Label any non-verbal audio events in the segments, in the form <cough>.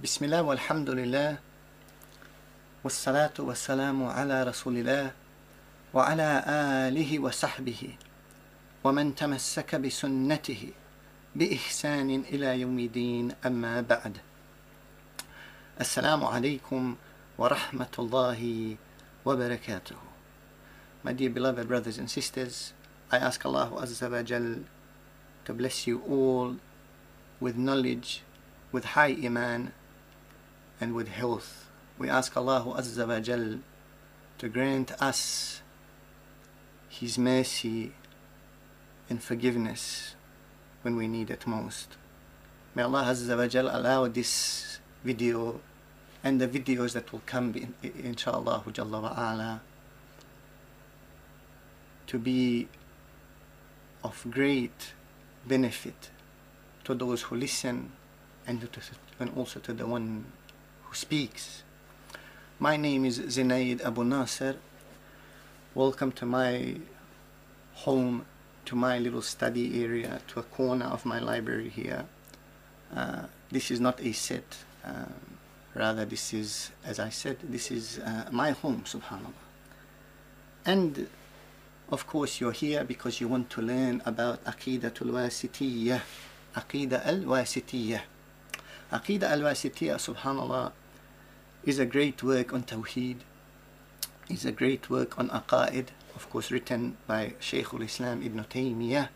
بسم الله والحمد لله والصلاة والسلام على رسول الله وعلى آله وصحبه ومن تمسك بسنته بإحسان إلى يوم الدين أما بعد. السلام عليكم ورحمة الله وبركاته. My dear beloved brothers and sisters, I ask Allah Azza wa Jal to bless you all with knowledge, with high iman, and with health. We ask Allah Azza wa Jal to grant us His mercy and forgiveness when we need it most. May Allah Azza wa Jal allow this video and the videos that will come in, inshallah Jalla wa ala to be of great benefit to those who listen and, to, and also to the one who speaks. My name is Zinaid Abu Naser. Welcome to my home, to my little study area, to a corner of my library here. Uh, this is not a set, um, rather, this is, as I said, this is uh, my home, subhanAllah. And of course, you're here because you want to learn about Aqidatul Wasitiyah. Aqidah al Wasitiyah. Aqidah al Wasitiyah, subhanAllah, is a great work on Tawheed, is a great work on Aqaid, of course, written by Shaykh al Islam Ibn Taymiyyah.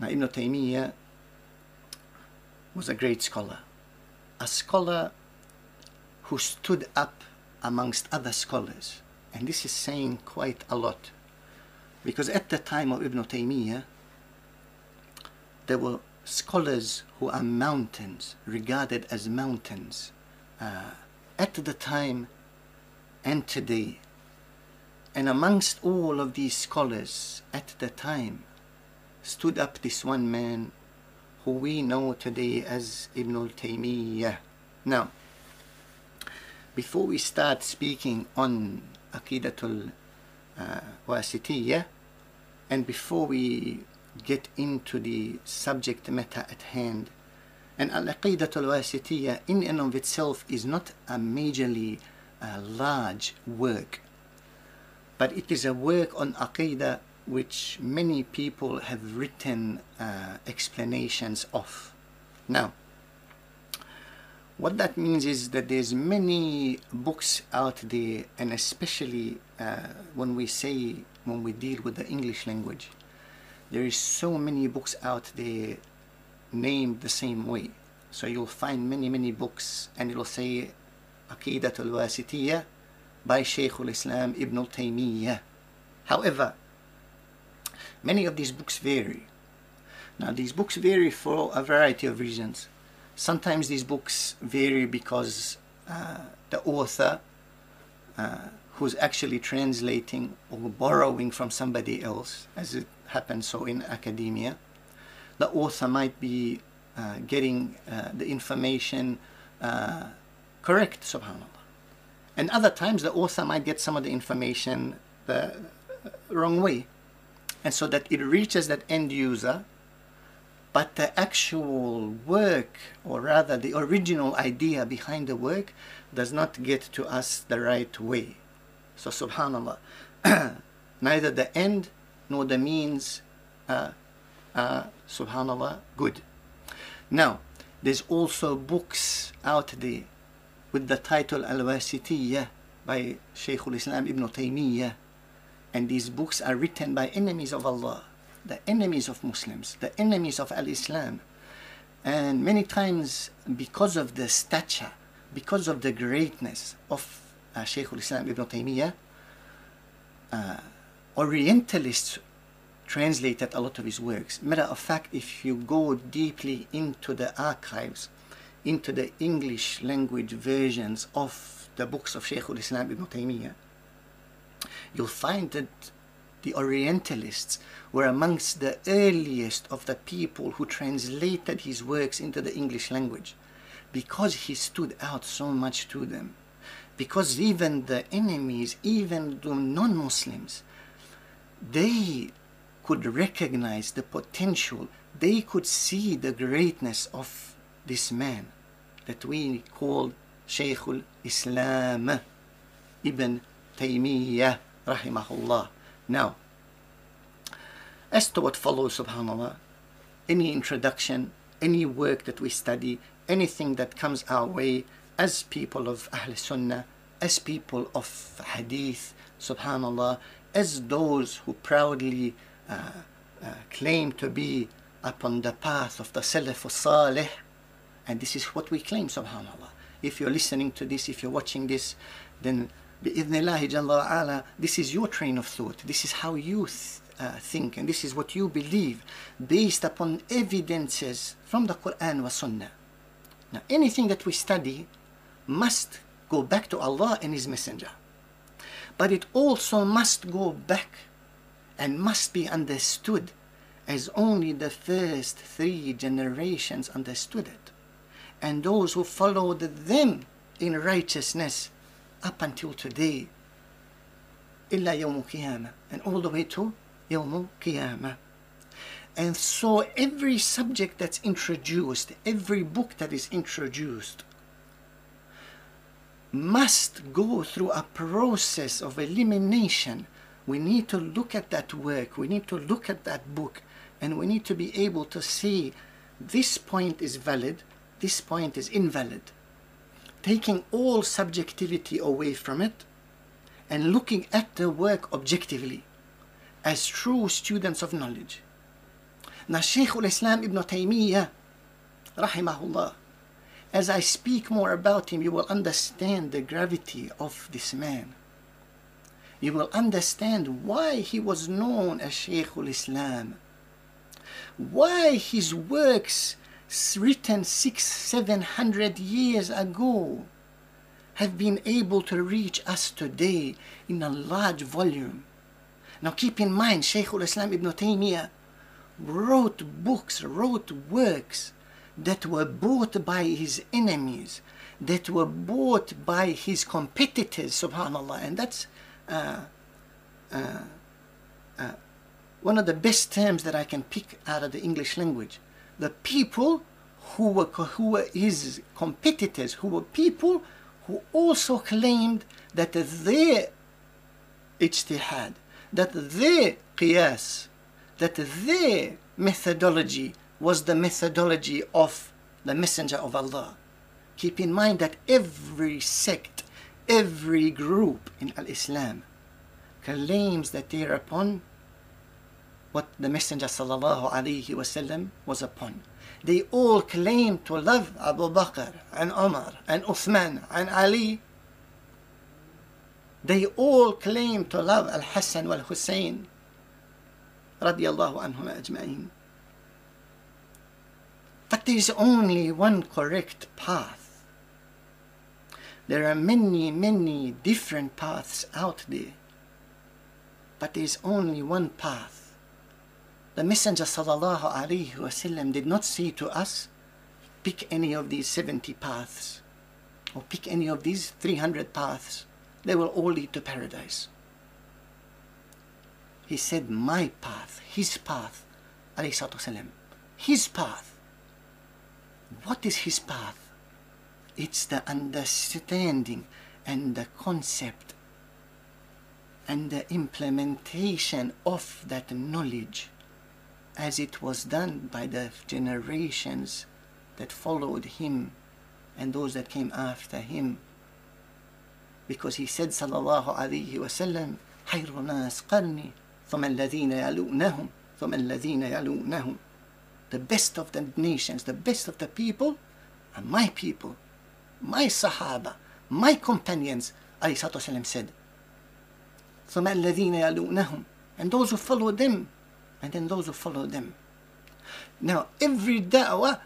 Now, Ibn Taymiyyah was a great scholar, a scholar who stood up amongst other scholars. And this is saying quite a lot. Because at the time of Ibn Taymiyyah, there were scholars who are mountains, regarded as mountains, uh, at the time and today. And amongst all of these scholars at the time stood up this one man who we know today as Ibn al Taymiyyah. Now, before we start speaking on Aqidatul uh, Wasitiyah, and before we get into the subject matter at hand, and Al-Aqidatul Wasitiyah in and of itself is not a majorly uh, large work, but it is a work on Aqidah which many people have written uh, explanations of. Now, what that means is that there's many books out there, and especially uh, when we say when we deal with the English language, there is so many books out there named the same way. So you'll find many many books, and it'll say Aqidatul Wasitiyah by Shaykh al-Islam Ibn Taymiyyah. However, many of these books vary. Now these books vary for a variety of reasons. Sometimes these books vary because uh, the author uh, who's actually translating or borrowing from somebody else, as it happens so in academia, the author might be uh, getting uh, the information uh, correct, subhanAllah. And other times the author might get some of the information the wrong way. And so that it reaches that end user but the actual work, or rather the original idea behind the work, does not get to us the right way. So, subhanAllah, <clears throat> neither the end nor the means are, subhanAllah, good. Now, there's also books out there with the title Al Wasitiyah by Shaykh Islam Ibn Taymiyyah, and these books are written by enemies of Allah the enemies of Muslims, the enemies of Al Islam. And many times, because of the stature, because of the greatness of uh, Shaykh al Islam ibn Taymiyyah, uh, Orientalists translated a lot of his works. Matter of fact, if you go deeply into the archives, into the English language versions of the books of Shaykh al-Islam ibn Taymiyyah, you'll find that the Orientalists were amongst the earliest of the people who translated his works into the English language because he stood out so much to them. Because even the enemies, even the non Muslims, they could recognize the potential, they could see the greatness of this man that we call Shaykh al-Islam Ibn Taymiyyah rahimahullah. Now, as to what follows, subhanAllah, any introduction, any work that we study, anything that comes our way as people of Ahl Sunnah, as people of Hadith, subhanAllah, as those who proudly claim to be upon the path of the Salaf Salih, and this is what we claim, subhanAllah. If you're listening to this, if you're watching this, then bi'idhnillahi jalla ala, this is your train of thought. This is how you th- uh, think, and this is what you believe, based upon evidences from the Quran wa Sunnah. Now, anything that we study must go back to Allah and His Messenger. But it also must go back and must be understood as only the first three generations understood it. And those who followed them in righteousness up until today. إلا يوم القيامة and all the way to يوم القيامة. And so every subject that's introduced, every book that is introduced, must go through a process of elimination. we need to look at that work, we need to look at that book, and we need to be able to see this point is valid, this point is invalid. Taking all subjectivity away from it and looking at the work objectively as true students of knowledge. Now, Shaykh al-Islam ibn Taymiyyah, rahimahullah, as I speak more about him, you will understand the gravity of this man. You will understand why he was known as Shaykh al-Islam, why his works written six, seven hundred years ago have been able to reach us today in a large volume. Now keep in mind, Shaykh al-Islam ibn Taymiyyah wrote books, wrote works that were bought by his enemies, that were bought by his competitors, subhanAllah. And that's Uh, uh, uh, one of the best terms that I can pick out of the English language. The people who were, who were his competitors, who were people who also claimed that their ijtihad, that their qiyas, that their methodology was the methodology of the Messenger of Allah. Keep in mind that every sect, every group in Al Islam claims that they are upon what the Messenger sallallahu alaihi wasallam was upon. They all claim to love Abu Bakr and Umar and Uthman and Ali. They all claim to love Al Hassan wal Hussein radiallahu anhum ajma'in. But there is only one correct path. There are many, many different paths out there. But there is only one path. The Messenger wasallam did not say to us, pick any of these 70 paths or pick any of these 300 paths. They will all lead to paradise. He said, my path, his path, wasalam, his path. What is his path? It's the understanding and the concept and the implementation of that knowledge as it was done by the generations that followed him and those that came after him. Because he said, sallallahu alayhi wasallam, خير الناس قرني ثم الذين يلونهم ثم الذين يلونهم the best of the nations, the best of the people are my people, my Sahaba, my companions, والسلام, said. ثم الذين يلونهم and those who follow them and then those who follow them. Now every da'wah,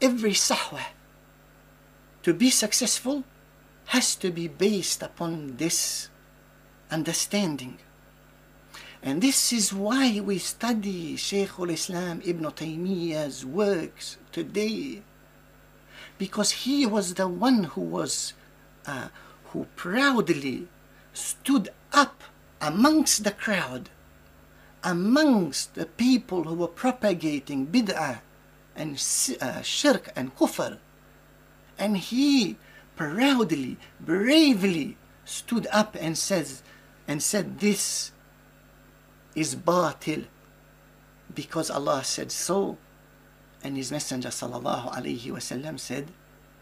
every sahwa, to be successful has to be based upon this understanding. And this is why we study Shaykh al-Islam Ibn Taymiyyah's works today. because he was the one who was, uh, who proudly stood up amongst the crowd, amongst the people who were propagating bid'ah and uh, shirk and kufr. And he proudly, bravely stood up and says, and said, this is batil because Allah said so and His Messenger sallallahu alaihi wasallam said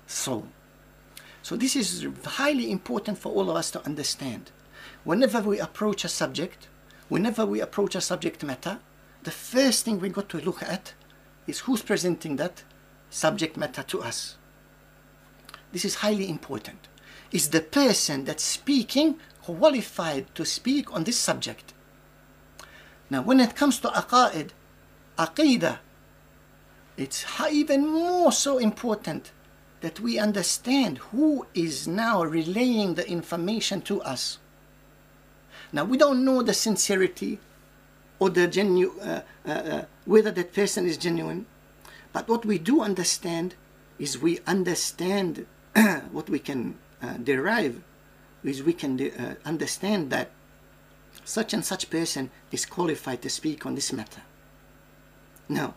so. So this is highly important for all of us to understand. Whenever we approach a subject, whenever we approach a subject matter, the first thing we got to look at is who's presenting that subject matter to us. This is highly important. Is the person that's speaking qualified to speak on this subject? Now, when it comes to aqaid, aqidah, it's even more so important that we understand who is now relaying the information to us. Now, we don't know the sincerity or the genu- uh, uh, uh, whether that person is genuine, but what we do understand is we understand <clears throat> what we can uh, derive is we can de- uh, understand that such and such person is qualified to speak on this matter. Now,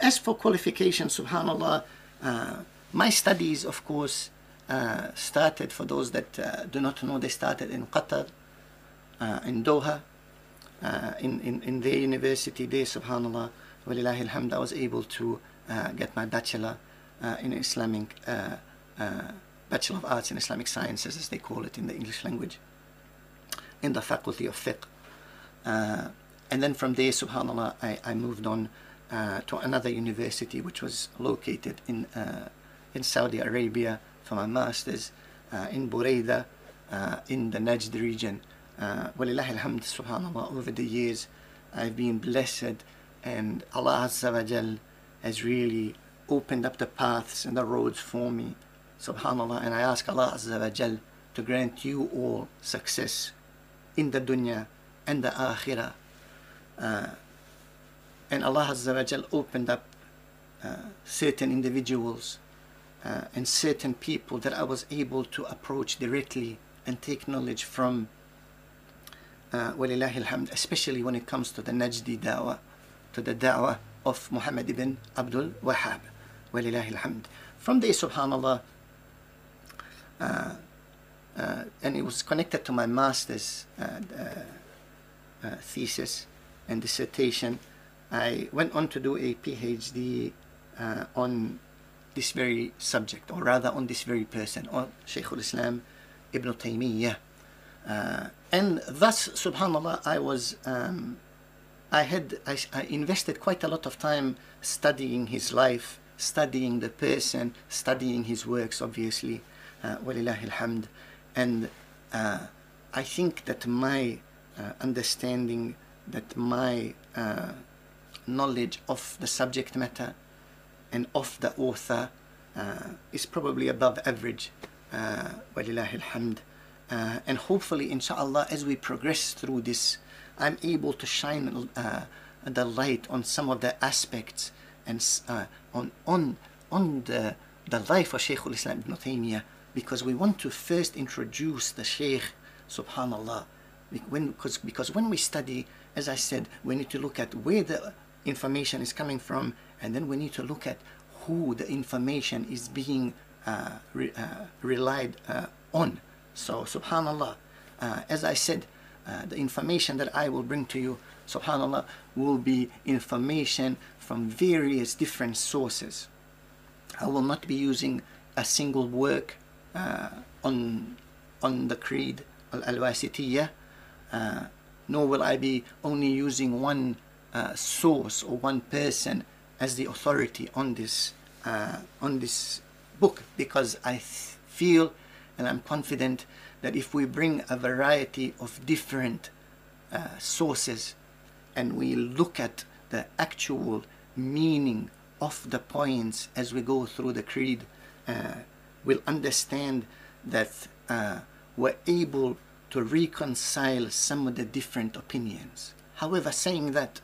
as for qualification, subhanAllah, uh, my studies, of course, uh, started, for those that uh, do not know, they started in Qatar, uh, in Doha, uh, in, in, in their university there, subhanAllah, walillahi alhamd, I was able to get my bachelor in Islamic, Bachelor of Arts in Islamic Sciences, as they call it in the English language in the faculty of fiqh. And then from there, subhanAllah, I, I moved on uh, to another university which was located in, uh, in Saudi Arabia for my master's uh, in Buraida uh, in the Najd region. Uh, alhamd, subhanAllah, over the years I've been blessed and Allah Azza wa Jal has really opened up the paths and the roads for me, subhanAllah, and I ask Allah Azza wa Jal to grant you all success in the dunya and the akhirah. Uh, and Allah Azza wa opened up uh, certain individuals uh, and certain people that I was able to approach directly and take knowledge from. Uh, especially when it comes to the Najdi da'wah, to the da'wah of Muhammad ibn Abdul Wahhab. Alhamd. From there, subhanAllah, uh, uh, and it was connected to my master's uh, uh, thesis and dissertation. I went on to do a PhD on this very subject, or rather on this very person, on Shaykh al-Islam Ibn Taymiyyah. Uh, and thus, subhanallah, I was, um, I had, I, I, invested quite a lot of time studying his life, studying the person, studying his works, obviously, uh, walillahi alhamd. And uh, I think that my uh, understanding, that my uh, knowledge of the subject matter and of the author uh, is probably above average. Uh, walillahi alhamd. Uh, and hopefully, inshallah, as we progress through this, I'm able to shine uh, the light on some of the aspects and on on on the the life of Shaykh al-Islam ibn Taymiyyah because we want to first introduce the Shaykh, subhanallah. When, because, because when we study, as I said, we need to look at where the information is coming from, and then we need to look at who the information is being uh, re, uh, relied uh, on. So, subhanallah, uh, as I said, uh, the information that I will bring to you, subhanallah, will be information from various different sources. I will not be using a single work uh, on on the creed al-Wasitiyah, nor will I be only using one uh, source or one person as the authority on this on this book because I feel and I'm confident that if we bring a variety of different uh, sources and we look at the actual meaning of the points as we go through the creed, uh, will understand that uh, we're able to reconcile some of the different opinions. However, saying that,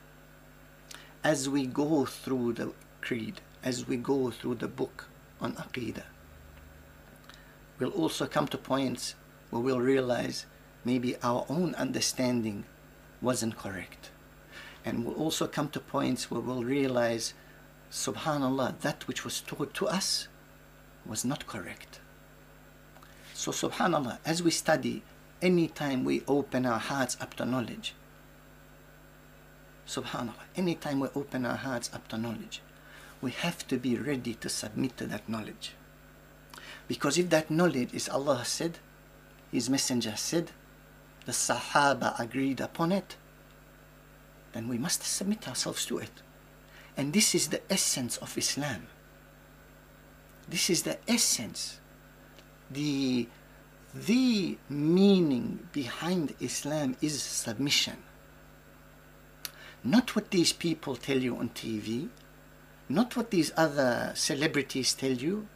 as we go through the creed, as we go through the book on Aqidah, we'll also come to points where we'll realize maybe our own understanding wasn't correct. And we'll also come to points where we'll realize, subhanAllah, that which was taught to us was not correct. So, subhanAllah, as we study, anytime we open our hearts up to knowledge, subhanAllah, anytime we open our hearts up to knowledge, we have to be ready to submit to that knowledge. Because if that knowledge is Allah said, His Messenger said, the Sahaba agreed upon it, then we must submit ourselves to it. And this is the essence of Islam. This is the essence, the, the meaning behind Islam is submission. Not what these people tell you on TV, not what these other celebrities tell you.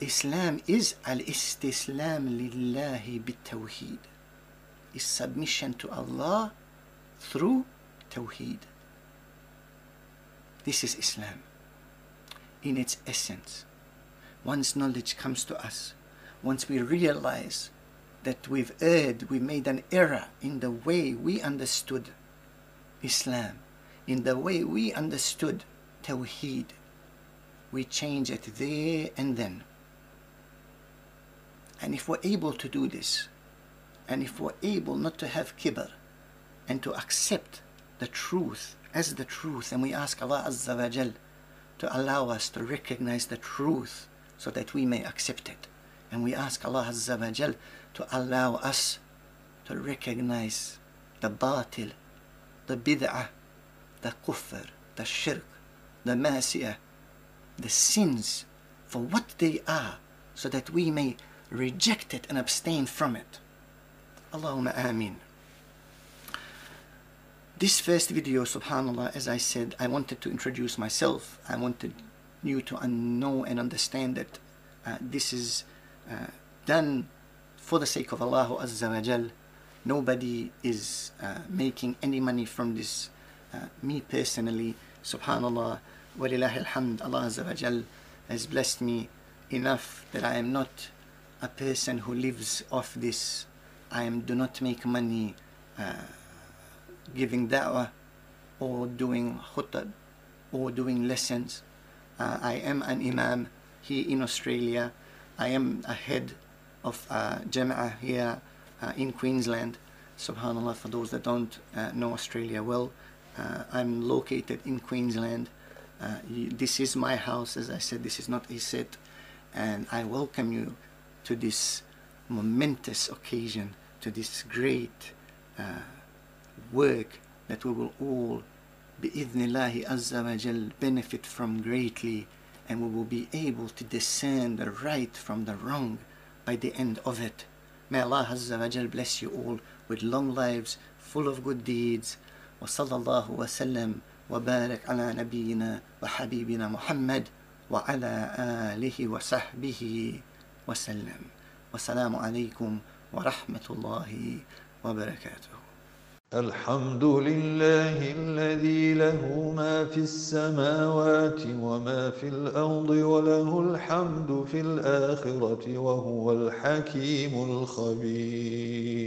Islam is al-istislam lillahi bit-tawheed. Is submission to Allah through Tawheed. This is Islam in its essence. Once knowledge comes to us, once we realize that we've erred, we made an error in the way we understood Islam, in the way we understood Tawheed, we change it there and then. And if we're able to do this, and if we're able not to have kibr, and to accept the truth as the truth, and we ask Allah Azza wa Jal to allow us to recognize the truth so that we may accept it. And we ask Allah Azza wa Jal to allow us to recognize the batil, the bid'ah, the kufr, the shirk, the masiyah, the sins for what they are so that we may reject it and abstain from it. Allahumma ameen. This first video, subhanAllah, as I said, I wanted to introduce myself. I wanted you to know and understand that uh, this is uh, done for the sake of Allah Azza wa Jal. Nobody is uh, making any money from this. Uh, me personally, subhanAllah, walillahi alhamd, Allah Azza wa has blessed me enough that I am not a person who lives off this. I am, do not make money uh, giving da'wah or doing khutbah or doing lessons. Uh, I am an imam here in Australia. I am a head of uh, Jama'ah here in Queensland. Subhanallah, for those that don't uh, know Australia well, uh, I'm located in Queensland. Uh, this is my house, as I said, this is not a set, and I welcome you to this momentous occasion, to this great work that we will all bi'idhnillahi azza wa jal benefit from greatly and we will be able to discern the right from the wrong by the end of it. May Allah azza wa jal bless you all with long lives full of good deeds. وصلى الله وسلم وبارك على نبينا وحبيبنا محمد وعلى آله وصحبه وسلم والسلام عليكم ورحمة الله وبركاته الحمد لله الذي له ما في السماوات وما في الأرض وله الحمد في الآخرة وهو الحكيم الخبير.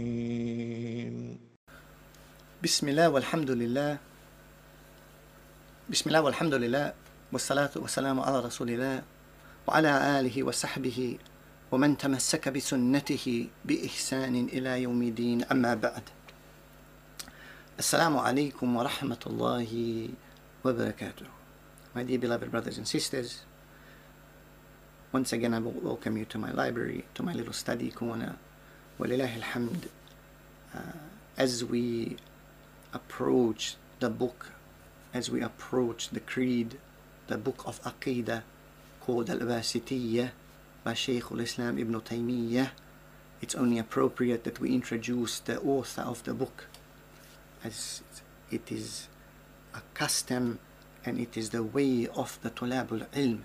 بسم الله والحمد لله بسم الله والحمد لله والصلاة والسلام على رسول الله وعلى آله وصحبه ومن تمسك بسنته بإحسان إلى يوم الدين أما بعد السلام عليكم ورحمة الله وبركاته My dear beloved brothers and sisters once again I will welcome you to my library, to my little study corner. Walillahi alhamd. Uh, as we approach the book, as we approach the creed, the book of Aqidah called Al-Wasitiyya by Shaykh al-Islam Ibn Taymiyyah, it's only appropriate that we introduce the author of the book as it is a custom and it is the way of the tulabul ilm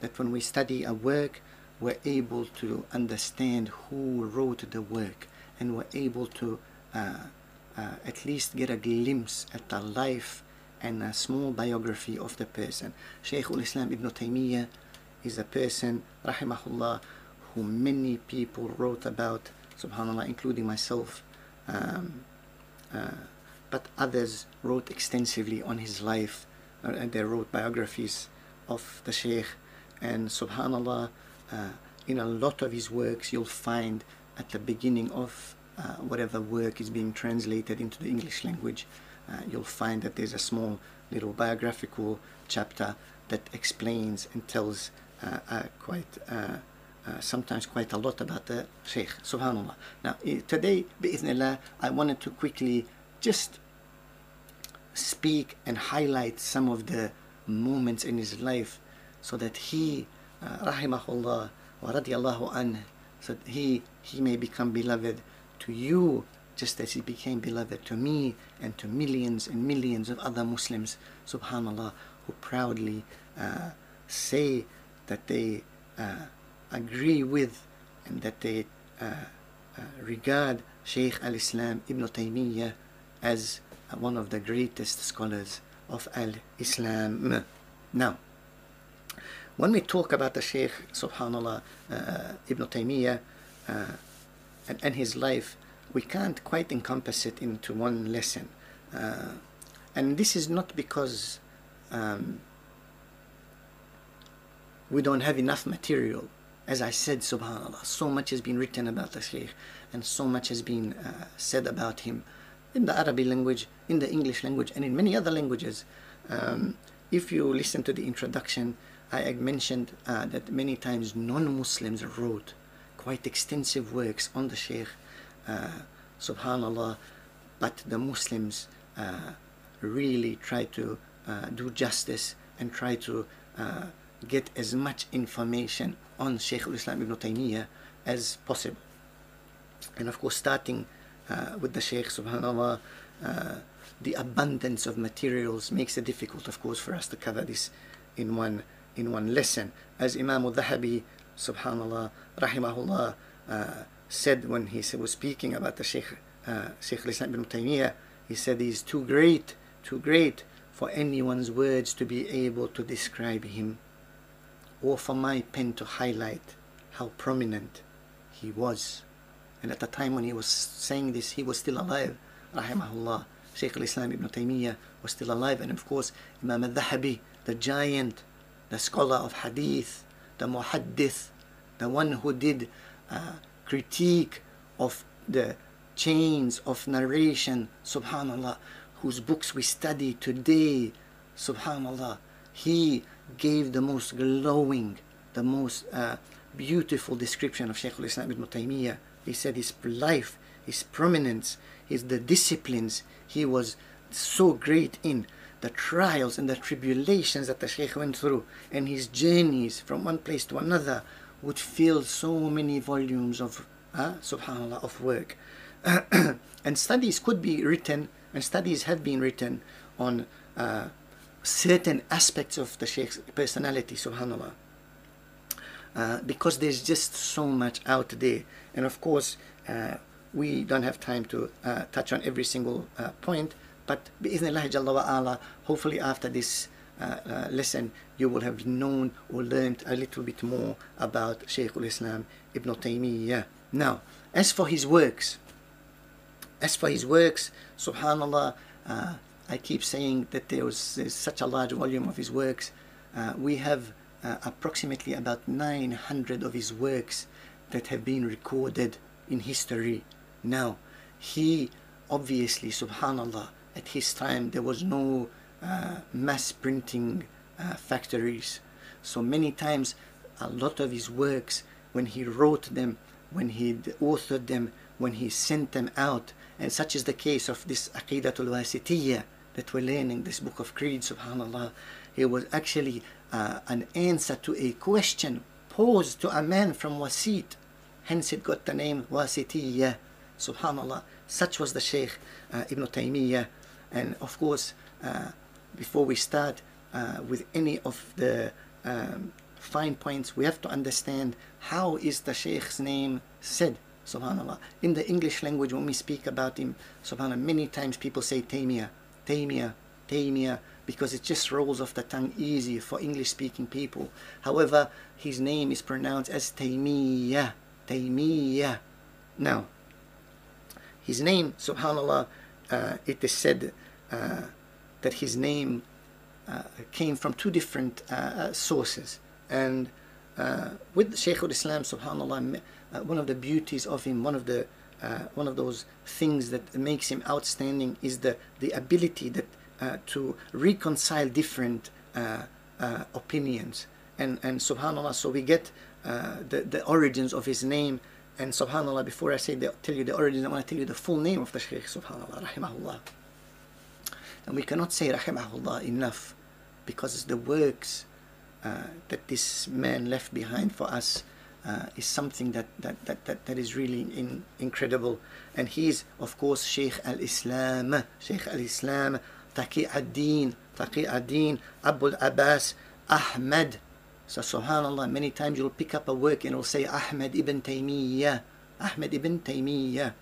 that when we study a work we're able to understand who wrote the work and we're able to uh, uh, at least get a glimpse at the life and a small biography of the person. Shaykh al-Islam Ibn Taymiyyah is a person, rahimahullah, who many people wrote about, subhanallah, including myself. Um, uh, but others wrote extensively on his life uh, and they wrote biographies of the Shaykh. And subhanallah, uh, in a lot of his works, you'll find at the beginning of uh, whatever work is being translated into the English language, uh, you'll find that there's a small little biographical chapter that explains and tells uh, uh, quite sometimes quite a lot about the Shaykh, subhanAllah. Now, today, bi'ithnillah, I wanted to quickly just speak and highlight some of the moments in his life so that he, uh, rahimahullah, wa radiyallahu anh, so that he, he may become beloved to you just as he became beloved to me and to millions and millions of other Muslims, subhanallah, who proudly uh, say that they uh, agree with and that they uh, uh regard Shaykh al-Islam Ibn Taymiyyah as one of the greatest scholars of al-Islam. Now, when we talk about the Shaykh, subhanallah, uh, Ibn Taymiyyah uh, and, and, his life, we can't quite encompass it into one lesson. Uh, and this is not because um, we don't have enough material. As I said, subhanAllah, so much has been written about the Shaykh and so much has been uh, said about him in the Arabic language, in the English language, and in many other languages. Um, if you listen to the introduction, I mentioned uh, that many times non-Muslims wrote quite extensive works on the Shaykh, uh, subhanallah, but the Muslims uh, really try to uh, do justice and try to uh, get as much information on Shaykh al-Islam ibn Taymiyyah as possible. And of course, starting uh, with the Shaykh, subhanAllah, uh, the abundance of materials makes it difficult, of course, for us to cover this in one in one lesson. As Imam al-Dhahabi, subhanAllah, rahimahullah, uh, said when he was speaking about the Shaykh, uh, Shaykh al-Islam ibn Taymiyyah, he said he's too great, too great for anyone's words to be able to describe him or for my pen to highlight how prominent he was. And at the time when he was saying this, he was still alive, rahimahullah. Shaykh al-Islam ibn Taymiyyah was still alive. And of course, Imam al-Dhahabi, the giant, the scholar of hadith, the muhaddith, the one who did uh, critique of the chains of narration, subhanallah, whose books we study today, subhanallah, he gave the most glowing, the most uh, beautiful description of Shaykh al-Islam ibn Taymiyyah. He said his life, his prominence, his the disciplines he was so great in, the trials and the tribulations that the Shaykh went through, and his journeys from one place to another would fill so many volumes of, uh, subhanAllah, of work. <clears throat> and studies could be written, and studies have been written on uh, certain aspects of the Shaykh's personality, subhanAllah. Uh, because there's just so much out there. And of course, uh, we don't have time to uh, touch on every single uh, point, but hopefully after this uh, uh, lesson, you will have known or learned a little bit more about Shaykh al-Islam Ibn Taymiyyah. Now, as for his works, as for his works, subhanallah, I keep saying that there was such a large volume of his works. Uh, we have uh, approximately about 900 of his works that have been recorded in history. Now, he obviously, subhanallah, at his time there was no uh, mass printing uh, factories. So many times a lot of his works, when he wrote them, when he authored them, when he sent them out, and such is the case of this Aqidatul Wasitiyya that we're learning, this book of creed, subhanAllah, it was actually uh, an answer to a question posed to a man from Wasit. Hence it got the name Wasitiyya, subhanAllah. Such was the Shaykh uh, Ibn Taymiyyah. And of course, uh, before we start uh, with any of the um, fine points, we have to understand how is the Shaykh's name said subhanallah. In the english language when we speak about him subhanallah many times people say Taymiyyah Taymiyyah Taymiyyah because it just rolls off the tongue easy for english speaking people. However his name is pronounced as Taymiyyah Taymiyyah now his name subhanallah uh, it is said that his name uh, came from two different uh, sources and uh, with Shaykh al-Islam subhanallah uh, one of the beauties of him, one of the uh, one of those things that makes him outstanding is the the ability that uh, to reconcile different uh, uh, opinions. And and Subhanallah, so we get uh, the the origins of his name. And Subhanallah, before I say the, tell you the origin, I want to tell you the full name of the Shaykh. Subhanallah, rahimahullah. And we cannot say rahimahullah enough because the works that this man left behind for us uh, is something that, that, that, that, that is really in, incredible. And he's, of course, Sheikh al Islam, Sheikh al Islam, Taqi ad Din, Taqi ad Din, Abul Abbas, Ahmad. So, subhanAllah, many times you'll pick up a work and it'll say Ahmed ibn Taymiyyah, Ahmed ibn Taymiyyah.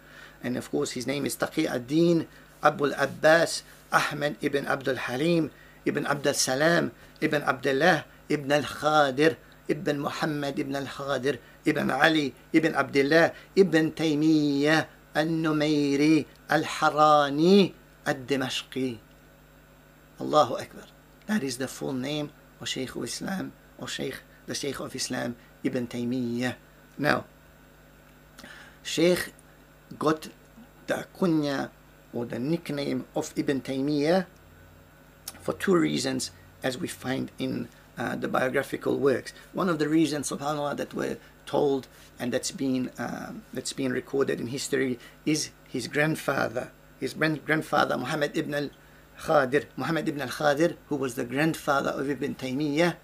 And of course, his name is Taqi ad Din, Abul Abbas, Ahmad ibn Abdul Halim, ibn Abdul Salam, ibn Abdullah, ibn al Khadir. ابن محمد ابن الخادر ابن علي ابن عبد الله ابن تيمية النميري الحراني الدمشقي الله أكبر That is the full name of Shaykh of Islam or Shaykh, the Shaykh of Islam Ibn Taymiyyah. Now, Shaykh got the kunya or the nickname of Ibn Taymiyyah for two reasons as we find in uh, the biographical works. One of the reasons, subhanAllah, that we're told and that's been, um, that's been recorded in history is his grandfather, his grandfather Muhammad ibn al-Khadir. Muhammad ibn al-Khadir, who was the grandfather of Ibn Taymiyyah,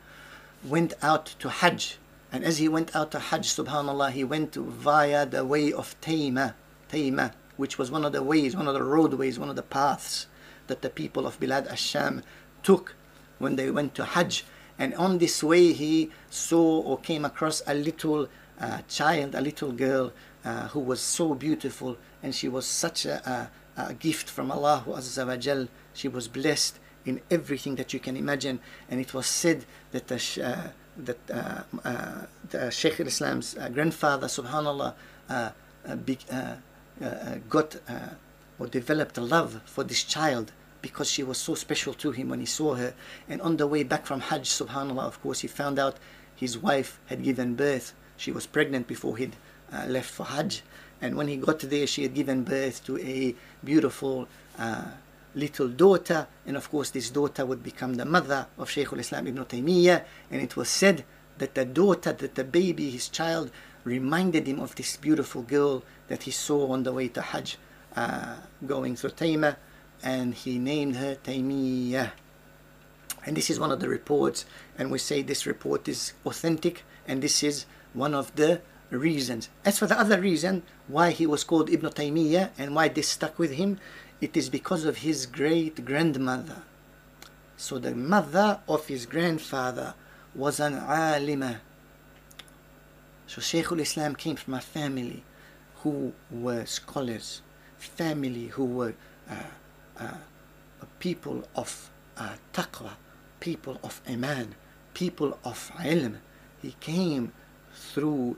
went out to Hajj. And as he went out to Hajj, subhanAllah, he went via the way of Tayma, Tayma, which was one of the ways, one of the roadways, one of the paths that the people of Bilad al-Sham took when they went to Hajj. And on this way, he saw or came across a little uh, child, a little girl uh, who was so beautiful, and she was such a, a, a gift from Allah Azza wa. She was blessed in everything that you can imagine, and it was said that the, uh, that uh, uh, the Shaykh al-Islam's uh, grandfather, Subhanallah, big, got or developed a love for this child because she was so special to him when he saw her. And on the way back from Hajj, subhanAllah, of course, he found out his wife had given birth. She was pregnant before he'd uh, left for Hajj. And when he got there, she had given birth to a beautiful uh, little daughter. And of course, this daughter would become the mother of Shaykh al-Islam ibn Taymiyyah. And it was said that the daughter, that the baby, his child, reminded him of this beautiful girl that he saw on the way to Hajj, uh, going through Taymah and he named her Taymiyyah. And this is one of the reports, and we say this report is authentic, and this is one of the reasons. As for the other reason why he was called Ibn Taymiyyah and why this stuck with him, it is because of his great grandmother. So the mother of his grandfather was an alima. So Shaykh al-Islam came from a family who were scholars, family who were uh, uh, people of uh, taqwa, people of iman, people of ilm. He came through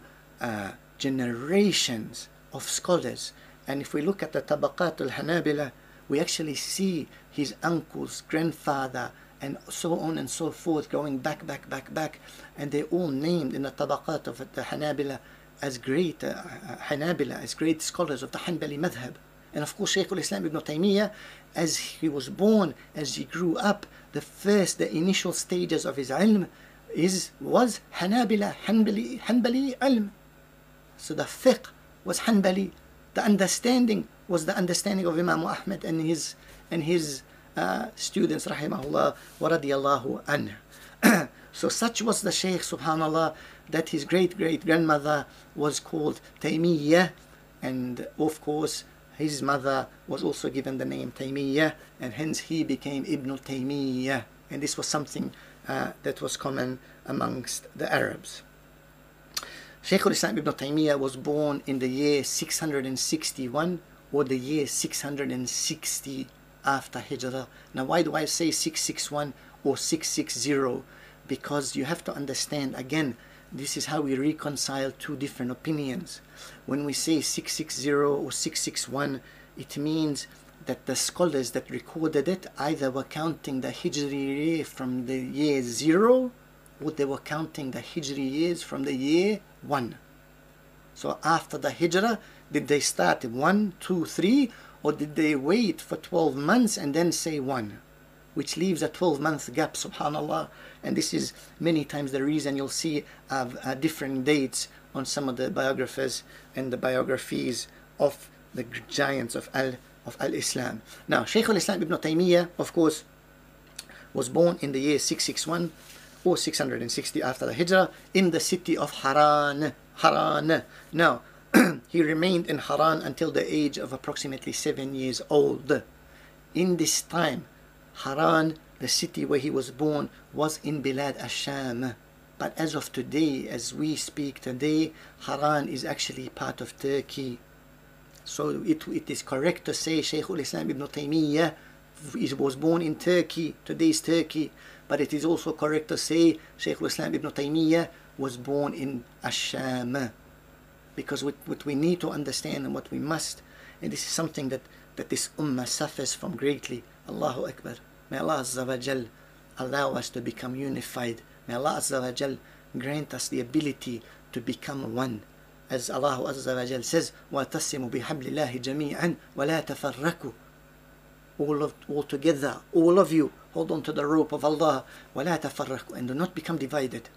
generations of scholars. And if we look at the Tabaqat al-Hanabila, we actually see his uncles, grandfather, and so on and so forth, going back, back, back, back. And they're all named in the Tabaqat of the Hanabila as great uh, Hanabila, as great scholars of the Hanbali madhab. And of course, Shaykh al-Islam ibn Taymiyyah as he was born, as he grew up, the first, the initial stages of his ilm is was Hanabila, Hanbali, Hanbali ilm. So the fiqh was Hanbali. The understanding was the understanding of Imam Ahmad and his and his uh, students, rahimahullah wa radiyallahu anhu. <clears throat> so such was the Shaykh, subhanallah, that his great great grandmother was called Taymiyyah, and of course his mother was also given the name Taymiyyah, and hence he became Ibn Taymiyyah, and this was something uh, that was common amongst the Arabs. Shaykh al-Islam ibn Taymiyyah was born in the year 661 or the year 660 after Hijrah. Now why do I say 661 or 660? Because you have to understand again, this is how we reconcile two different opinions. When we say 660 or 661, it means that the scholars that recorded it either were counting the Hijri year from the year 0 or they were counting the Hijri years from the year 1. So after the Hijrah, did they start 1, 2, 3 or did they wait for 12 months and then say 1? Which leaves a 12 month gap, subhanAllah. And this is many times the reason you'll see uh, uh, different dates on some of the biographers and the biographies of the giants of Al of Al-Islam. Now, Shaykh al-Islam ibn Taymiyyah, of course, was born in the year 661 or 660 after the Hijrah in the city of Haran. Haran. Now, <clears throat> he remained in Haran until the age of approximately seven years old. In this time, Haran, the city where he was born, was in Bilad Asham. But as of today, as we speak today, Haran is actually part of Turkey. So it, it is correct to say Shaykh al-Islam ibn Taymiyyah is, was born in Turkey, today's Turkey, but it is also correct to say Shaykh al-Islam ibn Taymiyyah was born in Asham. Because what, what we need to understand and what we must, and this is something that, that this ummah suffers from greatly, Allahu Akbar. May Allah Azza wa Jal allow us to become unified. May Allah Azza wa Jal grant us the ability to become one. As Allah Azza wa Jal says, وَاتَصِمُوا بِحَبْلِ اللَّهِ جَمِيعًا وَلَا تَفَرَّقُوا all, of, all together, all of you, hold on to the rope of Allah, وَلَا تَفَرَّقُوا and do not become divided.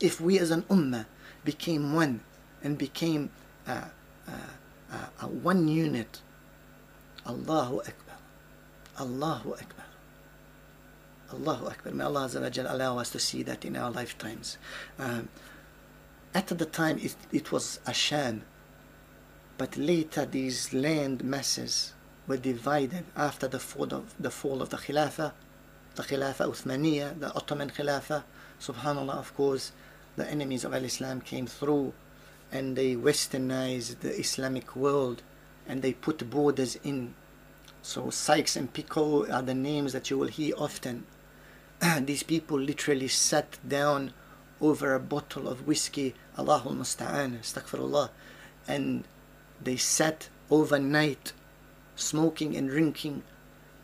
If we as an ummah became one and became uh, uh, uh, one unit, Allahu Akbar, Allahu Akbar. Allahu Akbar. May Allah Azza wa allow us to see that in our lifetimes. Um, at the time, it, it was Asham, but later these land masses were divided after the fall of the, fall of the Khilafah, the Khilafah Uthmaniyya, the Ottoman Khilafah. Subhanallah, of course, the enemies of Al-Islam came through and they westernized the Islamic world and they put borders in. So Sykes and Picot are the names that you will hear often. <clears throat> These people literally sat down over a bottle of whiskey, Allahul Musta'an, astaghfirullah, and they sat overnight smoking and drinking,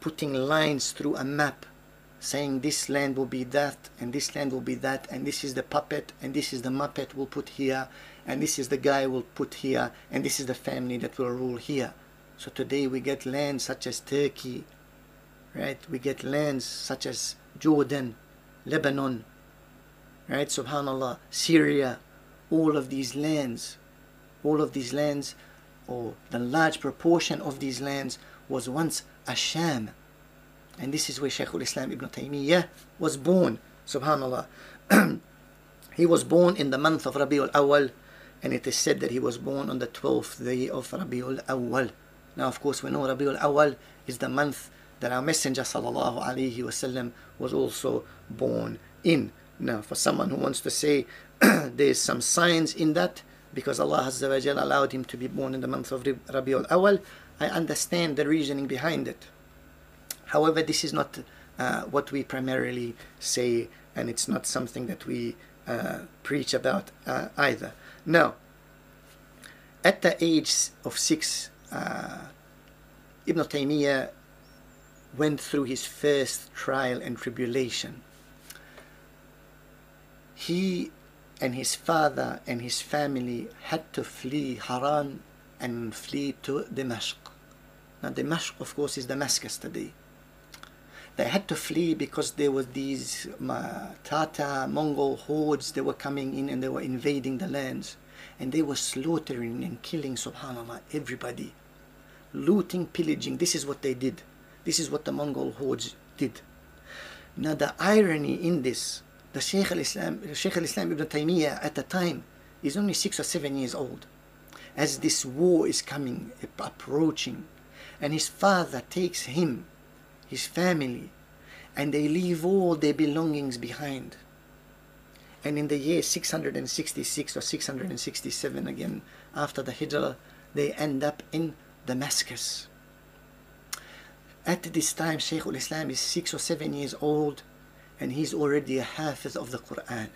putting lines through a map saying this land will be that and this land will be that and this is the puppet and this is the muppet we'll put here and this is the guy we'll put here and this is the family that will rule here. So today we get lands such as turkey right? We get lands such as jordan lebanon right? Subhanallah syria all of these lands all of these lands or the large proportion of these lands was once asham. And this is where Shaykh al-Islam ibn Taymiyyah was born subhanallah. <clears throat> He was born in the month of Rabiul Awal and it is said that he was born on the 12th day of Rabiul Awal now of course we know Rabiul Awal is the month that our messenger sallallahu alaihi wasallam was also born in now for someone who wants to say <clears throat> there's some signs in that because Allah Azza wa Jal allowed him to be born in the month of Rabiul Awal I understand the reasoning behind it However, this is not uh, what we primarily say, and it's not something that we uh, preach about uh, either. Now, at the age of six, uh, Ibn Taymiyyah went through his first trial and tribulation. He and his father and his family had to flee Haran and flee to Damascus. Now, Damascus, of course, is Damascus today They had to flee because there were these uh, Tatar Mongol hordes. They were coming in and they were invading the lands, and they were slaughtering and killing, subhanallah, everybody, looting, pillaging. This is what they did. This is what the Mongol hordes did. Now the irony in this, the Sheikh al-Islam, Shaykh al-Islam Ibn Taymiyyah at the time is only six or seven years old. As this war is coming, approaching, and his father takes him, his family, and they leave all their belongings behind. And in the year 666 or 667 again, after the Hijrah, they end up in Damascus. At this time, Shaykh al-Islam is six or seven years old and he's already a hafiz of the Quran.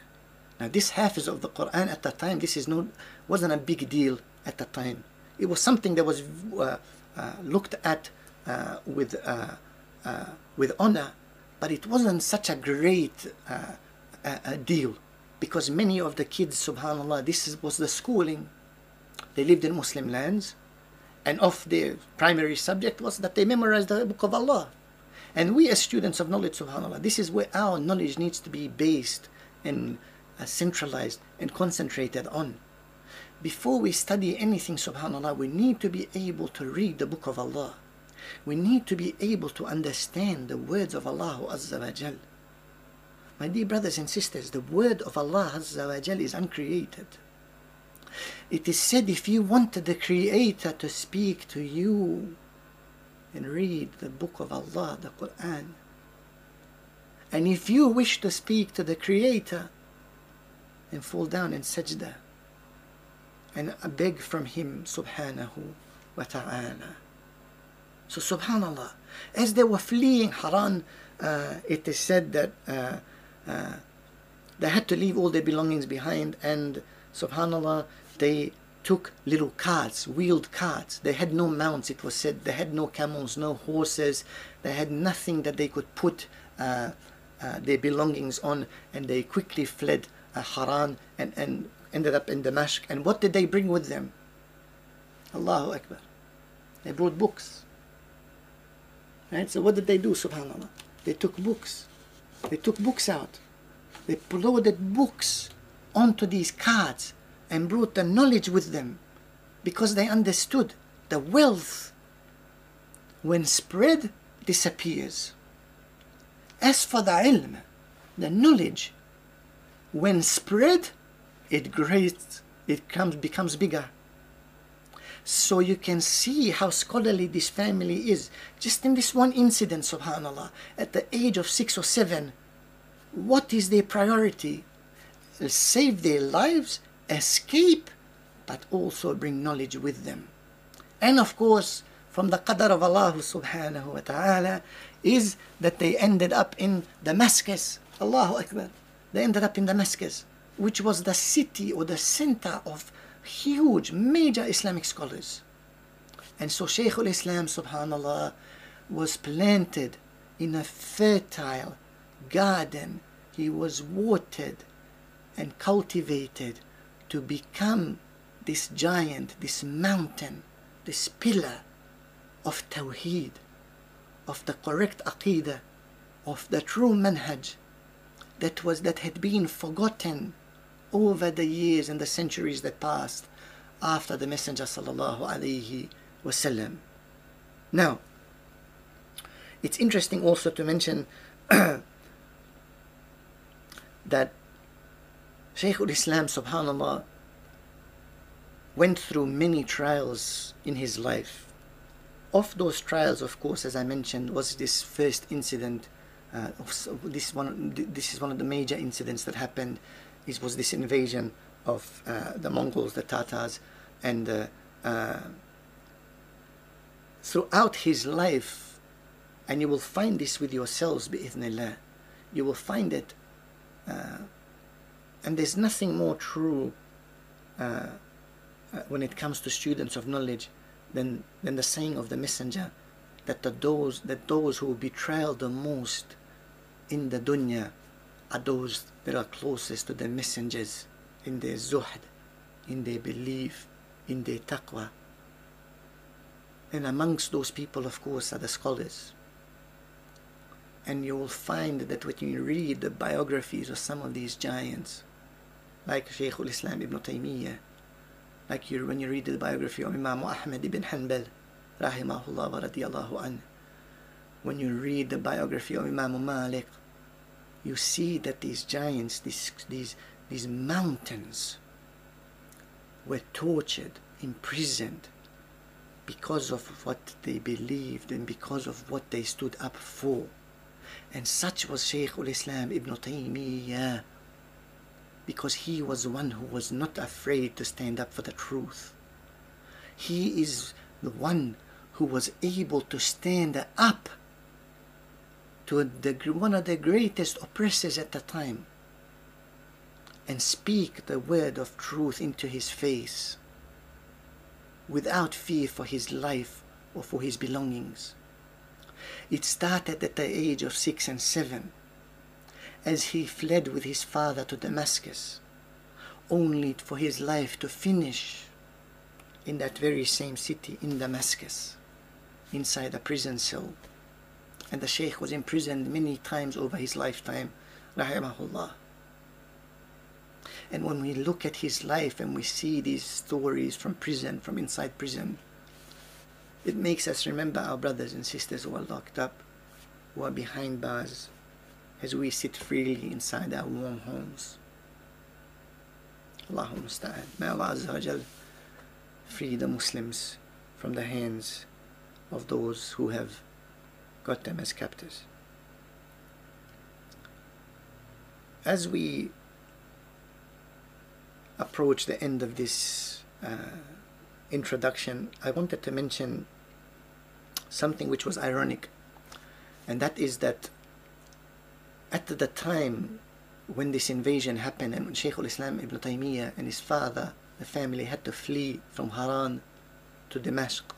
Now this hafiz of the Quran at that time, this is not, wasn't a big deal at the time. It was something that was uh, uh, looked at uh, with, uh, uh, with honor, but it wasn't such a great uh, deal because many of the kids, subhanAllah, this is, was the schooling. They lived in Muslim lands and of their primary subject was that they memorized the book of Allah. And we as students of knowledge, subhanAllah, this is where our knowledge needs to be based and uh, centralized and concentrated on. Before we study anything, subhanAllah, we need to be able to read the book of Allah. We need to be able to understand the words of Allah Azza wa Jal. My dear brothers and sisters, the word of Allah Azza wa Jal is uncreated. It is said if you wanted the Creator to speak to you and read the book of Allah, the Quran, and if you wish to speak to the Creator, then fall down in sajda and beg from Him subhanahu wa ta'ala. So subhanallah, as they were fleeing Haran, uh, it is said that uh, uh, they had to leave all their belongings behind and subhanallah they took little carts, wheeled carts. They had no mounts, it was said. They had no camels, no horses. They had nothing that they could put uh, uh, their belongings on, and they quickly fled uh, Haran and, and ended up in Damascus. And what did they bring with them? Allahu Akbar. They brought books. Right? So what did they do, subhanAllah? They took books. They took books out. They loaded books onto these carts and brought the knowledge with them because they understood the wealth when spread disappears. As for the ilm, the knowledge, when spread, it grows, it comes, becomes bigger. So you can see how scholarly this family is. Just in this one incident, subhanAllah, at the age of six or seven, what is their priority? Save their lives escape but also bring knowledge with them. And of course, from the qadar of Allah subhanahu wa ta'ala is that they ended up in Damascus. Allahu Akbar. They ended up in Damascus, which was the city or the center of huge, major Islamic scholars. And so Shaykh al-Islam subhanallah was planted in a fertile garden. He was watered and cultivated to become this giant, this mountain, this pillar of Tawheed, of the correct Aqidah, of the true manhaj that was that had been forgotten over the years and the centuries that passed after the Messenger sallallahu alaihi wasallam. Now, it's interesting also to mention <clears throat> that Shaykh al-Islam subhanallah went through many trials in his life. Of those trials, of course, as I mentioned, was this first incident. Uh, this one, this is one of the major incidents that happened. It was this invasion of uh, the Mongols, the Tatars, and uh, uh throughout his life, and you will find this with yourselves, bi'ithnillah, you will find it uh, and there's nothing more true uh, uh, when it comes to students of knowledge than, than the saying of the messenger that the those that those who betrayal the most in the dunya are those that are closest to the messengers in their zuhd, in their belief, in their taqwa. And amongst those people, of course, are the scholars. and you will find that when you read the biographies of some of these giants, like Shaykh al-Islam ibn Taymiyyah, like you, when you read the biography of Imam Ahmad ibn Hanbal, rahimahullah wa radiyallahu an, when you read the biography of Imam Malik, you see that these giants, these, these, these mountains, were tortured, imprisoned, because of what they believed and because of what they stood up for. And such was Shaykh al-Islam ibn Taymiyyah because he was one who was not afraid to stand up for the truth. He is the one who was able to stand up to the, one of the greatest oppressors at the time and speak the word of truth into his face without fear for his life or for his belongings. It started at the age of six and seven as he fled with his father to Damascus, only for his life to finish in that very same city in Damascus, inside a prison cell. And the Shaykh was imprisoned many times over his lifetime, rahimahullah. And when we look at his life and we see these stories from prison, from inside prison, it makes us remember our brothers and sisters who are locked up, who are behind bars, as we sit freely inside our warm homes. Allahumma. May Allah free the Muslims from the hands of those who have got them as captives. As we approach the end of this uh, introduction, I wanted to mention something which was ironic, and that is that at the time when this invasion happened and when Shaykh al-Islam ibn Taymiyyah and his father, the family had to flee from Haran to Damascus,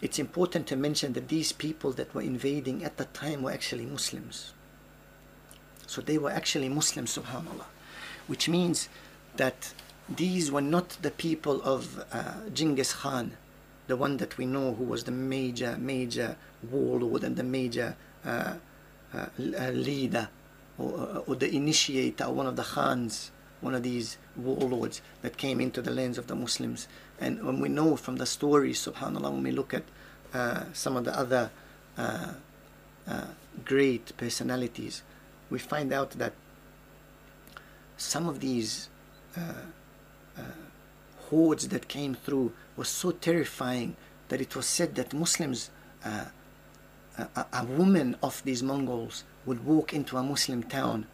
it's important to mention that these people that were invading at the time were actually Muslims. So they were actually Muslims, subhanAllah which means that these were not the people of uh, Genghis Khan, the one that we know who was the major, major warlord and the major uh leader or, or, the initiator, one of the Khans, one of these warlords that came into the lands of the Muslims. And when we know from the stories, subhanAllah, when we look at uh, some of the other uh, great personalities, we find out that some of these uh, uh, hordes that came through was so terrifying that it was said that Muslims, uh, a, a, woman of these Mongols would walk into a Muslim town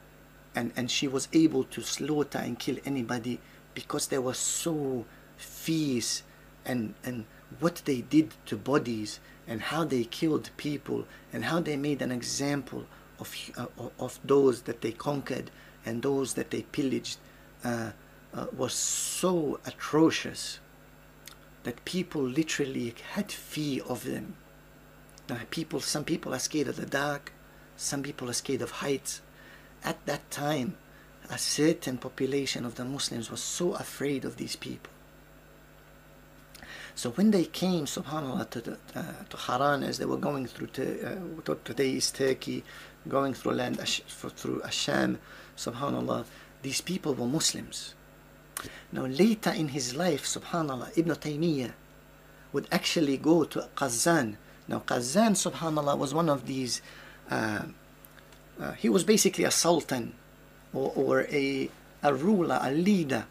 and, and she was able to slaughter and kill anybody because they were so fierce and, and what they did to bodies and how they killed people and how they made an example of, uh, of those that they conquered and those that they pillaged uh, uh, was so atrocious that people literally had fear of them. Now, people, some people are scared of the dark, some people are scared of heights. At that time, a certain population of the Muslims was so afraid of these people. So when they came, subhanAllah, to, the, uh, to Haran as they were going through to, uh, to today's Turkey, going through land through Asham, subhanallah, these people were Muslims. Now later in his life, subhanallah, Ibn Taymiyyah would actually go to Qazan. Now Qazan, subhanallah, was one of these, uh, uh, he was basically a sultan or, or a, a ruler, a leader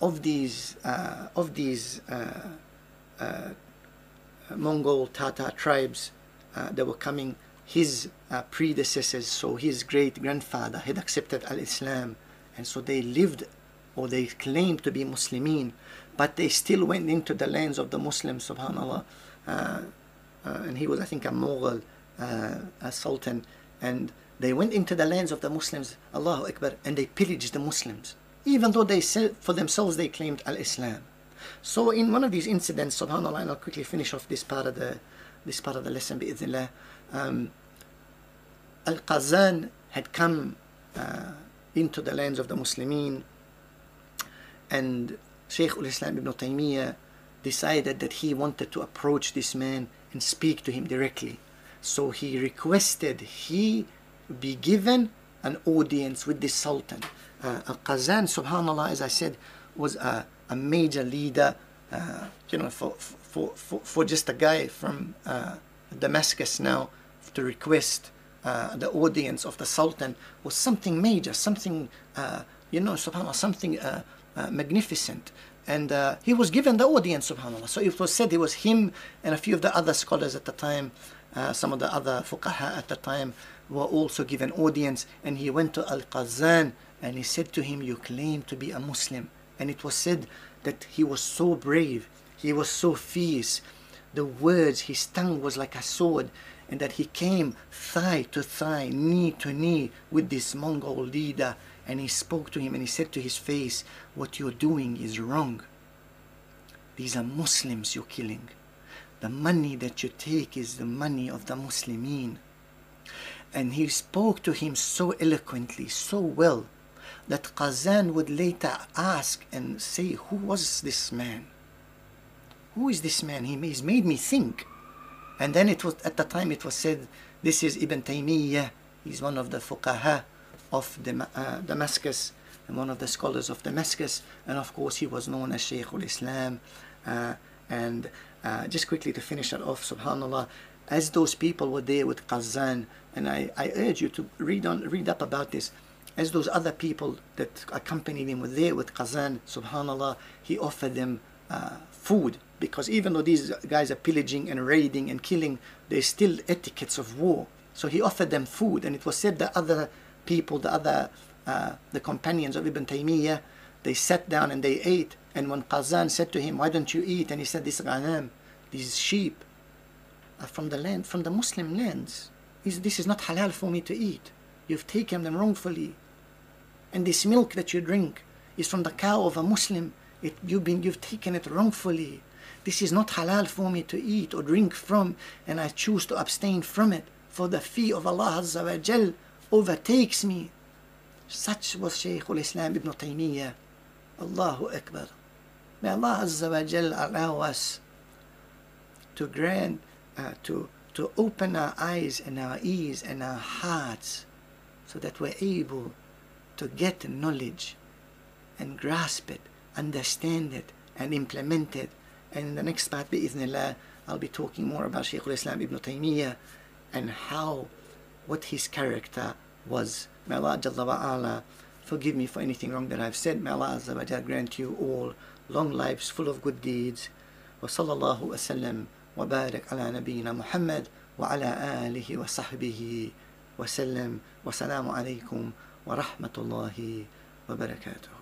of these, uh, of these uh, uh, Mongol Tatar tribes uh, that were coming his predecessors, so his great grandfather, had accepted Al Islam, and so they lived or they claimed to be Muslimin, but they still went into the lands of the Muslims, subhanAllah. Uh, and he was, I think, a Mughal uh, a sultan, and they went into the lands of the Muslims, Allahu Akbar, and they pillaged the Muslims, even though they said for themselves they claimed Al Islam. So, in one of these incidents, subhanAllah, and I'll quickly finish off this part of the this part of the lesson, bi'idhnillah um, Al-Qazan had come uh, into the lands of the Muslimin and Shaykh al-Islam ibn Taymiyyah decided that he wanted to approach this man and speak to him directly. So he requested he be given an audience with the Sultan. Uh, Al-Qazan, subhanAllah, as I said, was a, a major leader, uh, you know, for, for, for, for just a guy from uh, Damascus now to request uh, the audience of the Sultan was something major, something, uh, you know, subhanAllah, something uh, uh, magnificent. And uh, he was given the audience, subhanAllah. So it was said it was him and a few of the other scholars at the time, uh, some of the other fuqaha at the time, were also given audience. And he went to Al Qazan and he said to him, You claim to be a Muslim. And it was said that he was so brave, he was so fierce. The words, his tongue was like a sword, and that he came thigh to thigh, knee to knee with this Mongol leader. And he spoke to him and he said to his face, What you're doing is wrong. These are Muslims you're killing. The money that you take is the money of the Muslimin. And he spoke to him so eloquently, so well, that Qazan would later ask and say, Who was this man? Who is this man? He, he's made me think. And then it was at the time it was said, This is Ibn Taymiyyah. He's one of the fuqaha of Dam- uh, Damascus and one of the scholars of Damascus. And of course, he was known as Shaykh al Islam. Uh, and uh, just quickly to finish that off, subhanAllah, as those people were there with Qazan, and I, I urge you to read on, read up about this. As those other people that accompanied him were there with Qazan, subhanAllah, he offered them uh, food because even though these guys are pillaging and raiding and killing, there's still etiquettes of war. So he offered them food, and it was said that other people, the other, uh, the companions of Ibn Taymiyyah, they sat down and they ate. And when Qazan said to him, "Why don't you eat?" and he said, "This ghanam, these sheep, are from the land, from the Muslim lands. This, is not halal for me to eat. You've taken them wrongfully, and this milk that you drink is from the cow of a Muslim. It, you've been, you've taken it wrongfully." This is not halal for me to eat or drink from, and I choose to abstain from it, for the fee of Allah Azza wa overtakes me. Such was Shaykh al-Islam Ibn Taymiyyah. Allahu Akbar. May Allah Azza wa Jal allow us to grant, uh, to, to open our eyes and our ears and our hearts so that we're able to get knowledge and grasp it, understand it, and implement it. And in the next part, bi'ithnillah, I'll be talking more about Shaykh al-Islam Ibn Taymiyyah and how, what his character was. May Allah Jalla wa ala forgive me for anything wrong that I've said. May Allah Azza wa Jalla grant you all long lives full of good deeds. وصلى الله وسلم وبارك على نبينا محمد وعلى آله وصحبه وسلم والسلام عليكم ورحمة الله وبركاته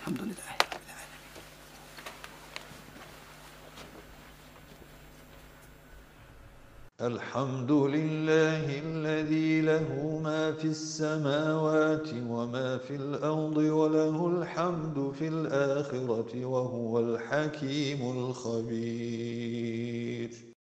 الحمد لله الحمد لله الذي له ما في السماوات وما في الأرض وله الحمد في الآخرة وهو الحكيم الخبير.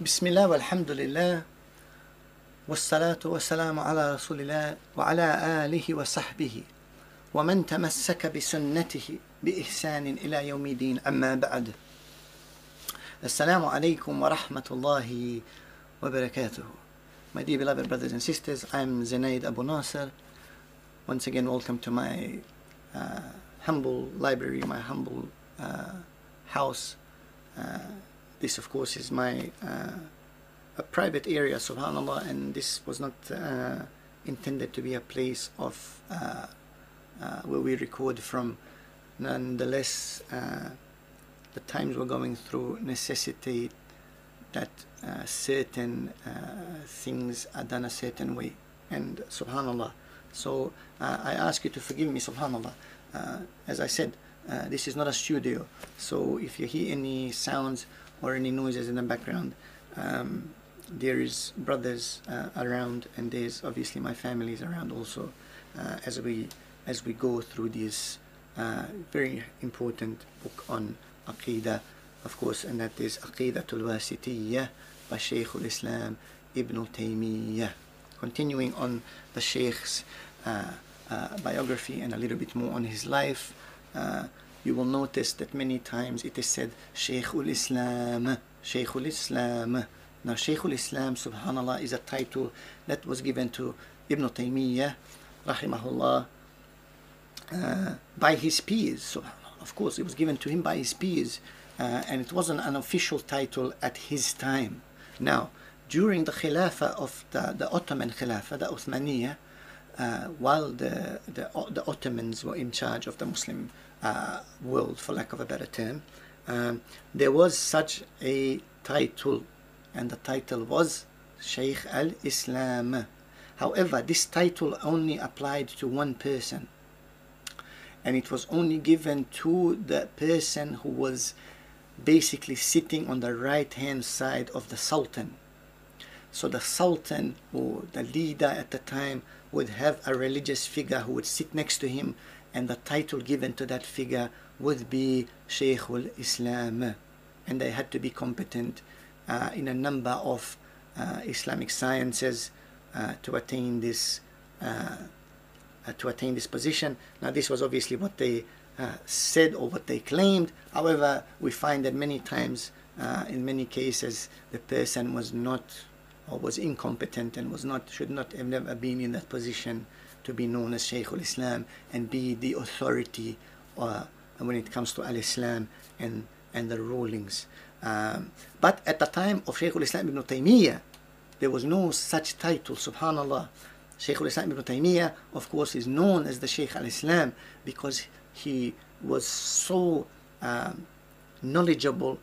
بسم الله والحمد لله والصلاة والسلام على رسول الله وعلى آله وصحبه ومن تمسك بسنته بإحسان إلى يوم الدين أما بعد السلام عليكم ورحمة الله وبركاته My dear beloved brothers and sisters, I'm Zanaid Abu Nasser. Once again, welcome to my uh, humble library, my humble uh, house. Uh, this, of course, is my uh, a private area, subhanallah, and this was not uh, intended to be a place of uh, where we record from. Nonetheless, the times we're going through necessitate that uh, certain uh, things are done a certain way, and subhanallah. So uh, I ask you to forgive me, subhanallah. As I said, this is not a studio, so if you hear any sounds or any noises in the background, um, there is brothers uh, around, and there's obviously my family is around also, uh, as we as we go through this uh, very important book on Aqidah, of course, and that is Aqidatul Wasitiyyah by Shaykh al-Islam Ibn Taymiyyah. Continuing on the Shaykh's uh, uh, biography and a little bit more on his life, uh, you will notice that many times it is said Shaykh al-Islam, Shaykh al-Islam. Now Shaykh al-Islam, subhanallah, is a title that was given to Ibn Taymiyyah, rahimahullah, uh, by his peers. So, of course, it was given to him by his peers, uh, and it wasn't an official title at his time. Now, during the Khilafah of the, the Ottoman Khilafah, the Uthmaniyah, uh, while the, the, the Ottomans were in charge of the Muslim uh, world, for lack of a better term, um, there was such a title, and the title was Shaykh al Islam. However, this title only applied to one person. And it was only given to the person who was basically sitting on the right hand side of the sultan. So the sultan or the leader at the time would have a religious figure who would sit next to him and the title given to that figure would be Shaykhul Islam and they had to be competent uh, in a number of uh, Islamic sciences uh, to attain this uh, uh, to attain this position. Now, this was obviously what they uh, said or what they claimed. However, we find that many times, in many cases, the person was not or was incompetent and was not should not have never been in that position to be known as Shaykh al-Islam and be the authority uh, when it comes to al-Islam and and the rulings. Um, but at the time of Shaykh al-Islam ibn Taymiyyah, there was no such title, subhanallah. Shaykh al-Islam ibn Taymiyyah, of course, is known as the Shaykh al-Islam because he was so um, knowledgeable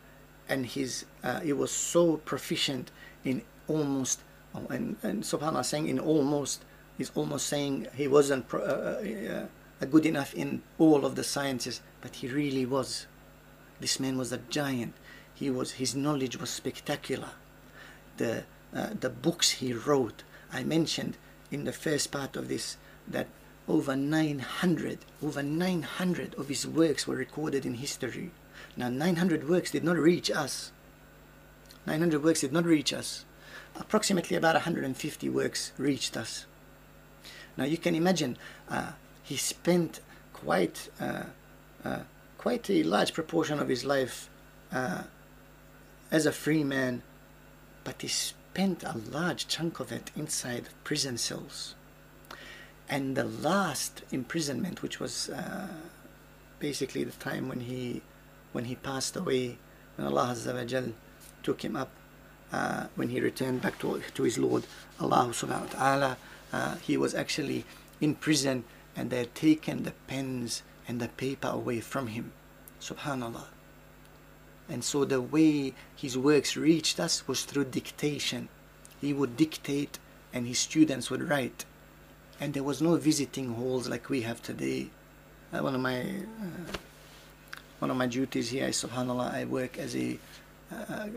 and his, uh, he was so proficient in almost, oh, and, and subhanAllah saying in almost, he's almost saying he wasn't pro, uh, uh, good enough in all of the sciences, but he really was. This man was a giant. He was, his knowledge was spectacular. The, uh, the books he wrote, I mentioned in the first part of this that over 900 over 900 of his works were recorded in history now 900 works did not reach us 900 works did not reach us approximately about 150 works reached us now you can imagine uh, he spent quite uh, uh, quite a large proportion of his life uh, as a free man but he spent a large chunk of it inside prison cells. And the last imprisonment, which was basically the time when he when he passed away, when Allah Azza took him up, uh, when he returned back to, to his Lord, Allah subhanahu wa ta'ala, uh, he was actually in prison and they had taken the pens and the paper away from him. Subhanallah. And so the way his works reached us was through dictation. He would dictate and his students would write. And there was no visiting halls like we have today. Uh, one of my uh, one of my duties here is subhanallah I work as a, uh,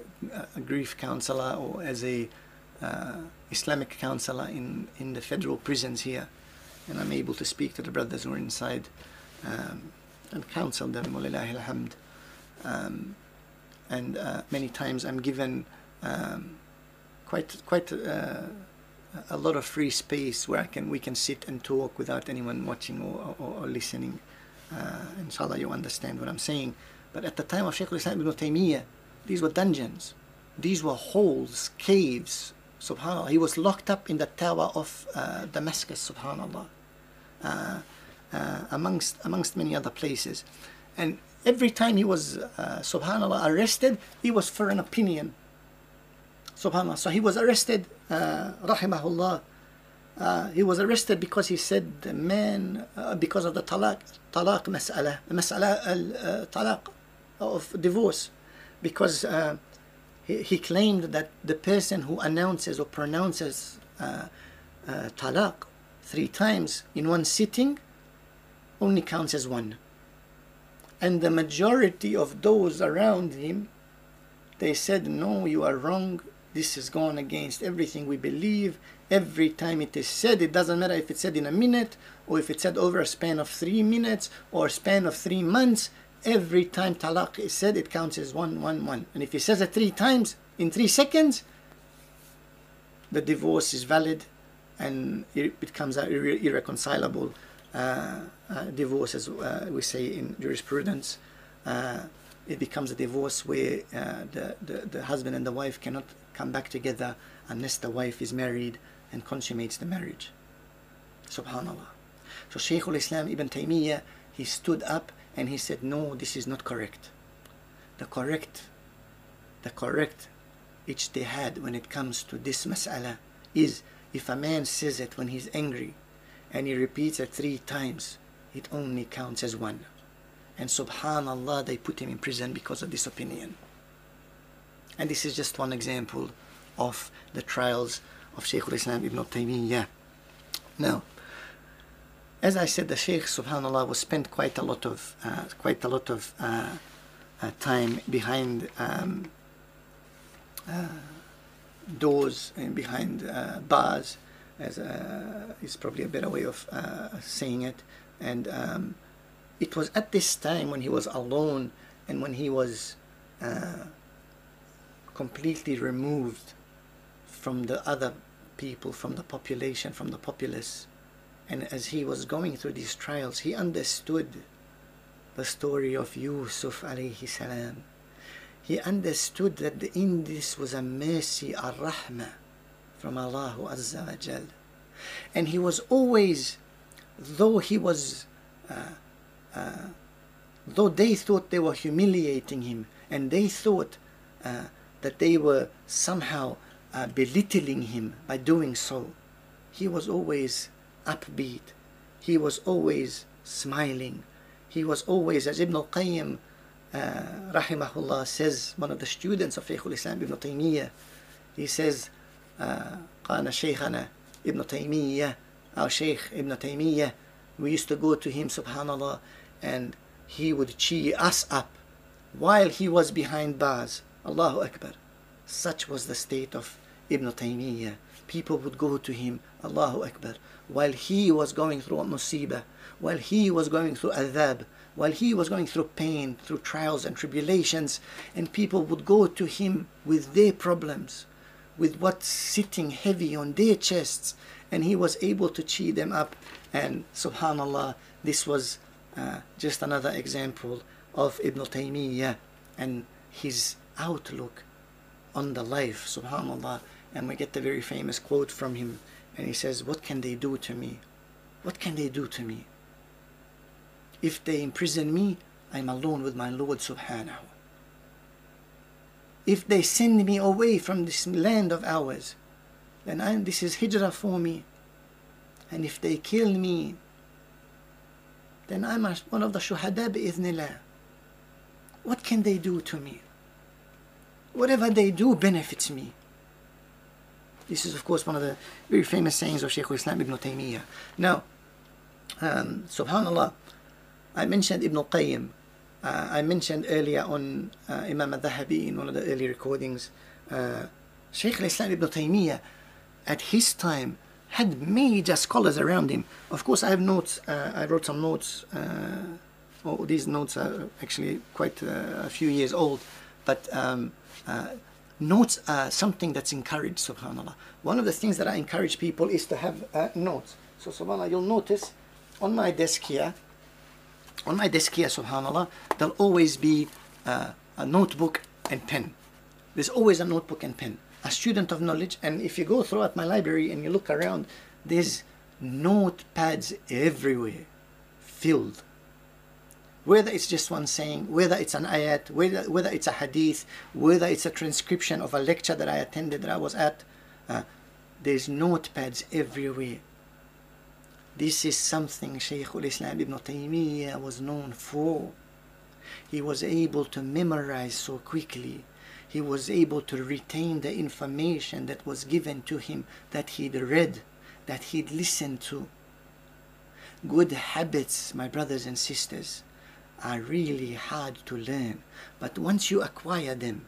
a grief counselor or as a uh, Islamic counselor in, in the federal prisons here and I'm able to speak to the brothers who are inside um, and counsel them um, and uh, many times I'm given um, quite quite uh, a lot of free space where I can we can sit and talk without anyone watching or, or, or listening. Uh, inshallah, you understand what I'm saying. But at the time of Shaykh al-Islam ibn Taymiyyah, these were dungeons, these were holes, caves. Subhanallah, he was locked up in the tower of uh, Damascus. Subhanallah, uh, uh, amongst amongst many other places, and every time he was, uh, subhanallah, arrested, he was for an opinion. Subhanallah. So he was arrested, uh, rahimahullah. Uh, he was arrested because he said the man, because of the talaq, talaq mas'ala, mas'ala al talaq of divorce. Because he, claimed that the person who announces or pronounces uh, uh, talaq three times in one sitting only counts as one and the majority of those around him they said no you are wrong This is gone against everything we believe. Every time it is said, it doesn't matter if it's said in a minute or if it's said over a span of three minutes or a span of three months. Every time talaq is said, it counts as one, one, one. And if he says it three times in three seconds, the divorce is valid and it becomes an irre- irreconcilable uh, uh, divorce, as uh, we say in jurisprudence. Uh, it becomes a divorce where uh, the, the, the husband and the wife cannot come back together unless the wife is married and consummates the marriage. Subhanallah. So Shaykh al-Islam Ibn Taymiyyah, he stood up and he said, no, this is not correct. The correct, the correct ijtihad when it comes to this mas'ala is if a man says it when he's angry and he repeats it three times, it only counts as one. And subhanallah, they put him in prison because of this opinion. And this is just one example of the trials of Shaykh al-Islam Ibn Taymiyyah. Now, as I said, the Sheikh subhanallah, was spent quite a lot of uh, quite a lot of uh, uh, time behind um, uh, doors and behind uh, bars, as uh, is probably a better way of saying it. And um, it was at this time when he was alone and when he was completely removed from the other people, from the population, from the populace. And as he was going through these trials, he understood the story of Yusuf alayhi salam. He understood that in this was a mercy, a rahmah from Allah Azza wa Jal. And he was always, though he was, uh, uh, though they thought they were humiliating him, and they thought uh, that they were somehow uh, belittling him by doing so, he was always upbeat. He was always smiling. He was always, as Ibn al-Qayyim, uh, rahimahullah, says, one of the students of Shaykh al-Islam, Ibn Taymiyyah, he says, uh, قال شيخنا Ibn Taymiyyah, our Shaykh Ibn Taymiyyah, we used to go to him, subhanAllah, and he would cheer us up while he was behind bars. Allahu Akbar. Such was the state of Ibn Taymiyyah. People would go to him, Allahu Akbar, while he was going through musibah, while he was going through adhab, while he was going through pain, through trials and tribulations, and people would go to him with their problems, with what's sitting heavy on their chests, and he was able to cheer them up. And subhanallah, this was uh, just another example of Ibn Taymiyyah and his outlook on the life, subhanallah. And we get the very famous quote from him, and he says, What can they do to me? What can they do to me? If they imprison me, I'm alone with my Lord subhanahu. If they send me away from this land of ours, then I'm, this is hijrah for me. And if they kill me, then I'm one of the shuhada bi'idhnillah. What can they do to me? Whatever they do benefits me. This is, of course, one of the very famous sayings of Shaykh al-Islam Ibn Taymiyyah. Now, um, subhanallah, I mentioned Ibn al-Qayyim. Uh, I mentioned earlier on uh, Imam al-Dhahabi in one of the early recordings. Uh, Shaykh al-Islam Ibn Taymiyyah, at his time, had major scholars around him. Of course, I have notes. Uh, I wrote some notes. Uh, oh, these notes are actually quite uh, a few years old, but um, uh, notes are something that's encouraged. Subhanallah. One of the things that I encourage people is to have uh, notes. So, Subhanallah, you'll notice on my desk here, on my desk here, Subhanallah, there'll always be uh, a notebook and pen. There's always a notebook and pen. A student of knowledge, and if you go throughout my library and you look around, there's notepads everywhere, filled. Whether it's just one saying, whether it's an ayat, whether, whether it's a hadith, whether it's a transcription of a lecture that I attended that I was at, uh, there's notepads everywhere. This is something Shaykh al-Islam Ibn Taymiyyah was known for. He was able to memorize so quickly. He was able to retain the information that was given to him, that he'd read, that he'd listened to. Good habits, my brothers and sisters, are really hard to learn. But once you acquire them,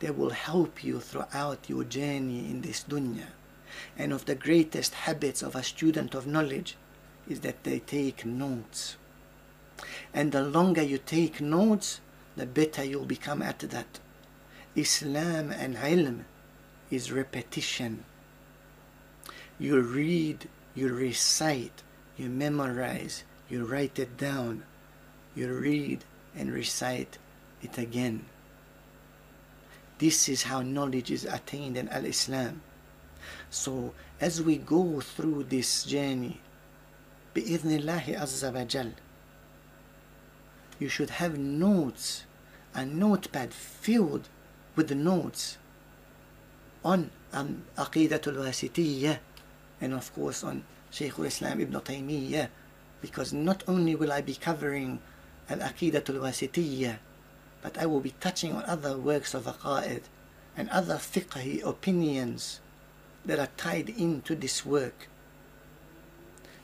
they will help you throughout your journey in this dunya. And of the greatest habits of a student of knowledge is that they take notes. And the longer you take notes, the better you'll become at that. Islam and ilm is repetition. You read, you recite, you memorize, you write it down, you read and recite it again. This is how knowledge is attained in Al Islam. So, as we go through this journey, bi'idhnillahi azza wa jal, you should have notes, a notepad filled with notes on um, Aqidatul Wasitiyyah and of course on Shaykhul Islam Ibn Taymiyyah because not only will I be covering Al-Aqidatul Wasitiyyah but I will be touching on other works of Aqa'id and other fiqhi opinions that are tied into this work.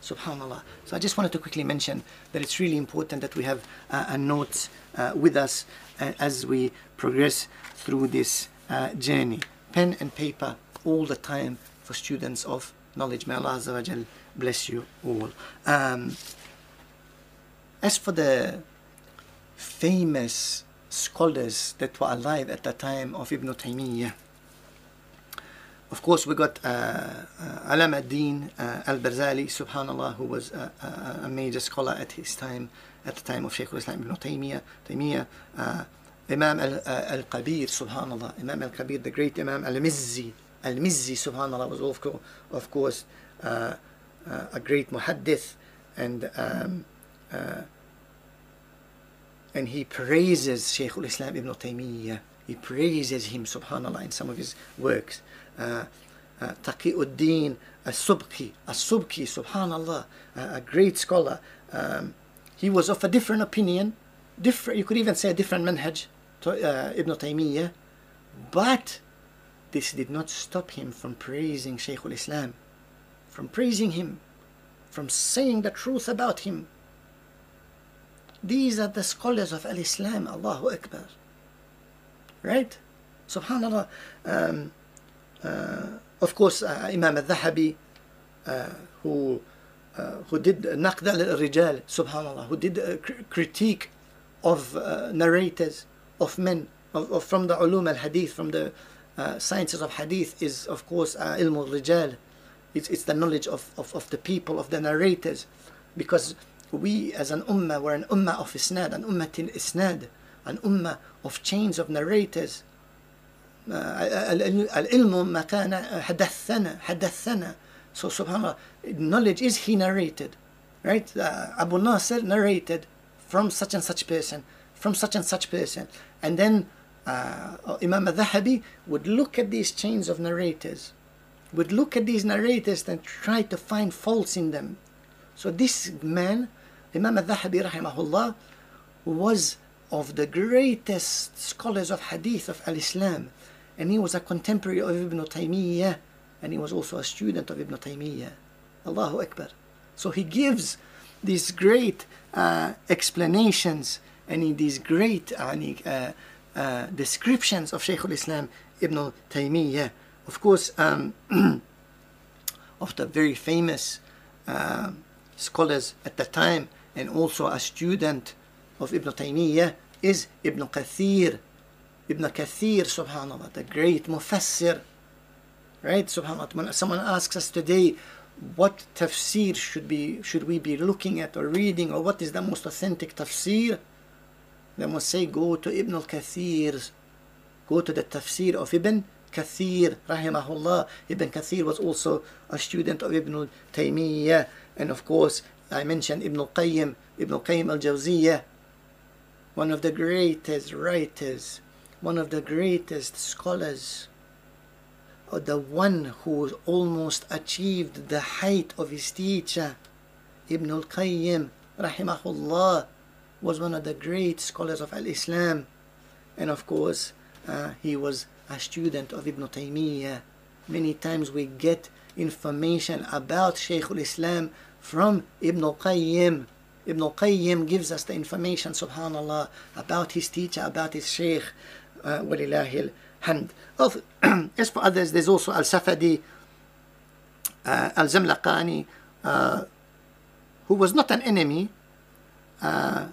Subhanallah. So I just wanted to quickly mention that it's really important that we have uh, a note uh, with us uh, as we progress through this uh, journey. Pen and paper all the time for students of knowledge. May Allah bless you all. Um, as for the famous scholars that were alive at the time of Ibn Taymiyyah, of course, we got uh, uh, Alam ad-Din uh, al-Barzali, subhanallah, who was a, a, major scholar at his time, at the time of Shaykh al-Islam ibn Taymiyyah, Taymiyyah uh, Imam al-Kabir, subhanallah, Imam al-Kabir, the great Imam al-Mizzi, al-Mizzi, subhanallah, was of course, of course uh, uh, a great muhaddith, and um, and he praises Shaykh al-Islam ibn Taymiyyah, he praises him, subhanallah, in some of his works. Taqi ud-Din al-Subki, al-Subki, subhanallah, a great scholar. Um, he was of a different opinion, different, you could even say a different manhaj to uh, Ibn Taymiyyah, but this did not stop him from praising Shaykh al-Islam, from praising him, from saying the truth about him. These are the scholars of al-Islam, Allahu Akbar. Right? Subhanallah. Um, uh, of course, uh, Imam al-Dhahabi, uh, who who did naqd al-rijal, subhanallah, who did a critique of narrators, of men, of, of, from the ulum al-hadith, from the sciences of hadith, is of course ilm al-rijal. It's, it's the knowledge of, of, of the people, of the narrators, because we as an ummah, we're an ummah of isnad, an ummah in isnad, an ummah of chains of narrators, العلم ما كان حدثنا حدثنا so subhanallah knowledge is he narrated right uh, Abu Nasir narrated from such and such person from such and such person and then uh, Imam al-Dhahabi would look at these chains of narrators would look at these narrators and try to find faults in them so this man Imam al-Dhahabi rahimahullah was of the greatest scholars of hadith of al-Islam and he was a contemporary of Ibn Taymiyyah and he was also a student of Ibn Taymiyyah. Allahu Akbar. So he gives these great uh, explanations and these great uh, uh, descriptions of Shaykh al-Islam Ibn Taymiyyah. Of course, um, <clears throat> of the very famous uh, scholars at the time and also a student of Ibn Taymiyyah is Ibn Kathir Ibn Kathir, subhanAllah, the great Mufassir. Right, subhanAllah. Someone asks us today, what tafsir should be should we be looking at or reading or what is the most authentic tafsir they must say go to Ibn al-Kathir go to the tafsir of Ibn Kathir rahimahullah Ibn Kathir was also a student of Ibn Taymiyyah and of course I mentioned Ibn al-Qayyim Ibn al-Qayyim al-Jawziyah one of the greatest writers one of the greatest scholars, or the one who almost achieved the height of his teacher, Ibn al-Qayyim, rahimahullah, was one of the great scholars of al-Islam. And of course, uh, he was a student of Ibn Taymiyyah. Many times we get information about Shaykh al-Islam from Ibn al-Qayyim. Ibn al-Qayyim gives us the information, subhanallah, about his teacher, about his sheikh, uh, walillahil hamd. <clears throat> As for others, there's also al-Safadi, uh, al-Zamlaqani, uh, who was not an enemy, uh,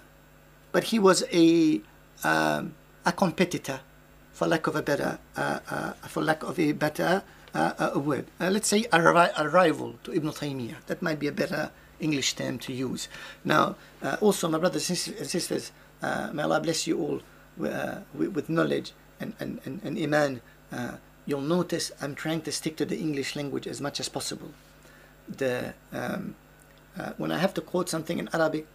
but he was a, um, a competitor, for lack of a better, uh, uh, for lack of a better uh, uh, word. Uh, let's say a, ri- a rival to Ibn Taymiyyah. That might be a better English term to use. Now, also, my brothers and sisters, may Allah bless you all with, knowledge and, and, and, and iman. You'll notice I'm trying to stick to the English language as much as possible. The um, when I have to quote something in Arabic,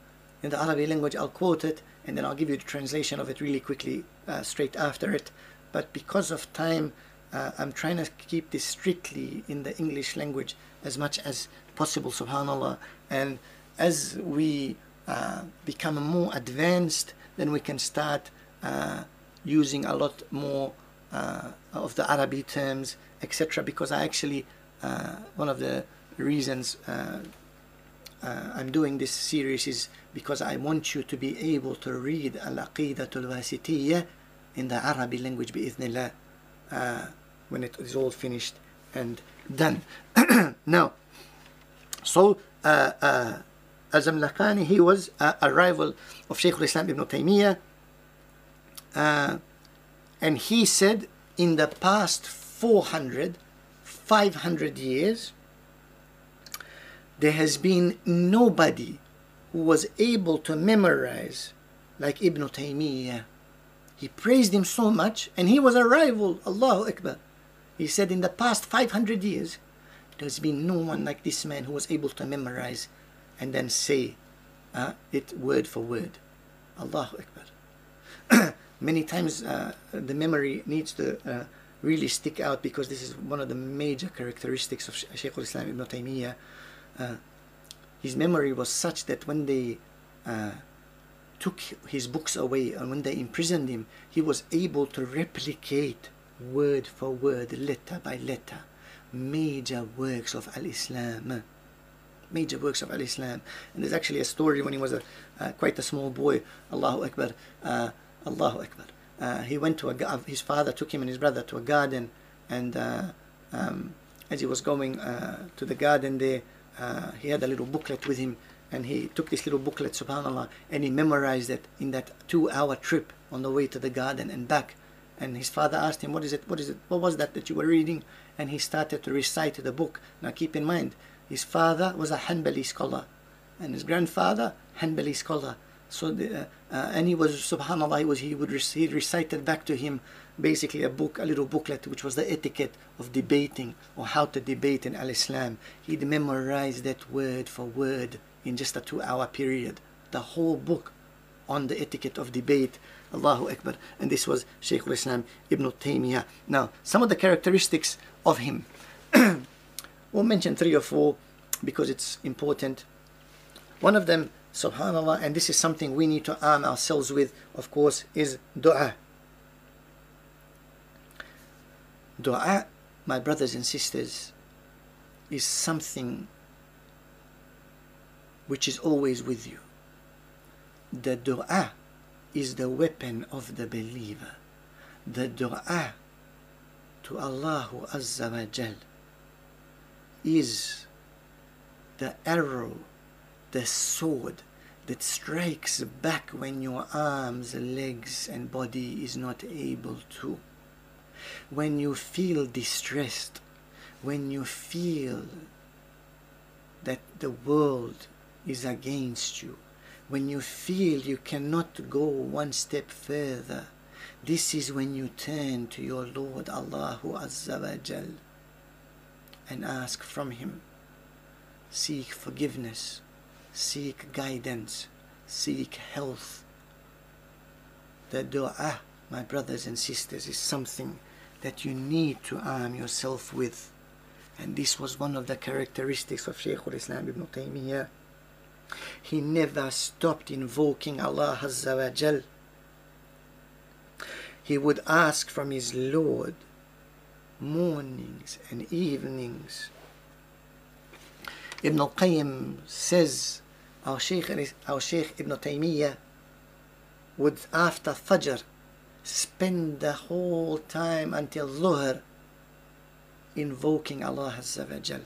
in the Arabic language, I'll quote it and then I'll give you the translation of it really quickly uh, straight after it. But because of time, uh, I'm trying to keep this strictly in the English language as much as possible, subhanAllah. And as we uh, become more advanced, then we can start uh, using a lot more uh, of the Arabic terms, etc. Because I actually, uh, one of the reasons uh, I'm doing this series is because I want you to be able to read Al-Aqidatul Wasitiyya in the Arabic language bi'ithnillah when it is all finished and done. <clears throat> now, so uh, uh, Al-Zamlaqani, he was uh, a rival of Shaykh al-Islam ibn Taymiyyah uh, and he said in the past 400, 500 years, there has been nobody who was able to memorize like Ibn Taymiyyah. He praised him so much, and he was a rival. Allahu Akbar. He said, in the past 500 years, there's been no one like this man who was able to memorize and then say uh, it word for word. Allahu Akbar. <clears throat> Many times uh, the memory needs to uh, really stick out because this is one of the major characteristics of Shaykh al-Islam Ibn Taymiyyah. Uh, his memory was such that when they uh, took his books away and when they imprisoned him, he was able to replicate word for word, letter by letter, major works of Al Islam. Major works of Al Islam. And there's actually a story when he was a, uh, quite a small boy, Allahu Akbar, uh, Allahu Akbar. Uh, he went to a, his father took him and his brother to a garden, and uh, um, as he was going uh, to the garden there, uh, he had a little booklet with him and he took this little booklet subhanallah and he memorized it in that two hour trip on the way to the garden and back and his father asked him what is it what is it what was that that you were reading? And he started to recite the book. Now keep in mind his father was a Hanbali scholar and his grandfather Hanbali scholar. So the, uh, uh, and he was subhanallah he was he would rec- he recited back to him basically a book a little booklet which was the etiquette of debating or how to debate in al-islam. He'd memorize that word for word in just a two hour period. The whole book on the etiquette of debate Allahu Akbar. And this was Shaykh al-Islam Ibn Taymiyyah. Now some of the characteristics of him. <clears throat> We'll mention three or four because it's important. One of them subhanallah and this is something we need to arm ourselves with of course is dua. Dua my brothers and sisters is something which is always with you. The dua is the weapon of the believer the dua to Allah Azza wa Jal is the arrow the sword that strikes back when your arms, legs, and body is not able to. When you feel distressed, when you feel that the world is against you, when you feel you cannot go one step further, this is when you turn to your Lord Allahu Azza wa Jal and ask from Him. Seek forgiveness seek guidance, seek health. The dua, my brothers and sisters, is something that you need to arm yourself with. And this was one of the characteristics of Shaykh al-Islam ibn Taymiyyah. He never stopped invoking Allah Azza wa Jal. He would ask from his Lord mornings and evenings. Ibn al-Qayyim says our Shaykh, our Shaykh Ibn Taymiyyah would after Fajr spend the whole time until Dhuhr invoking Allah Azza wa Jal.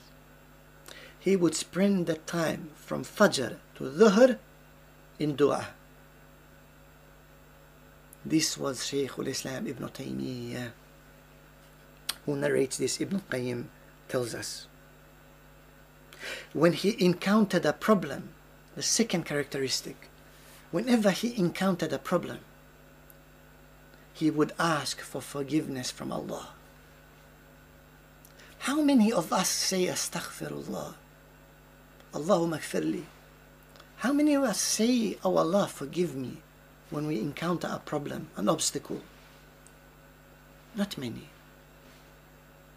He would spend the time from Fajr to Dhuhr in dua. This was Shaykh al-Islam Ibn Taymiyyah who narrates this Ibn Qayyim tells us. When he encountered a problem, the second characteristic, whenever he encountered a problem, he would ask for forgiveness from Allah. How many of us say Astaghfirullah? Allahumma gfirli. How many of us say, Oh Allah, forgive me when we encounter a problem, an obstacle? Not many.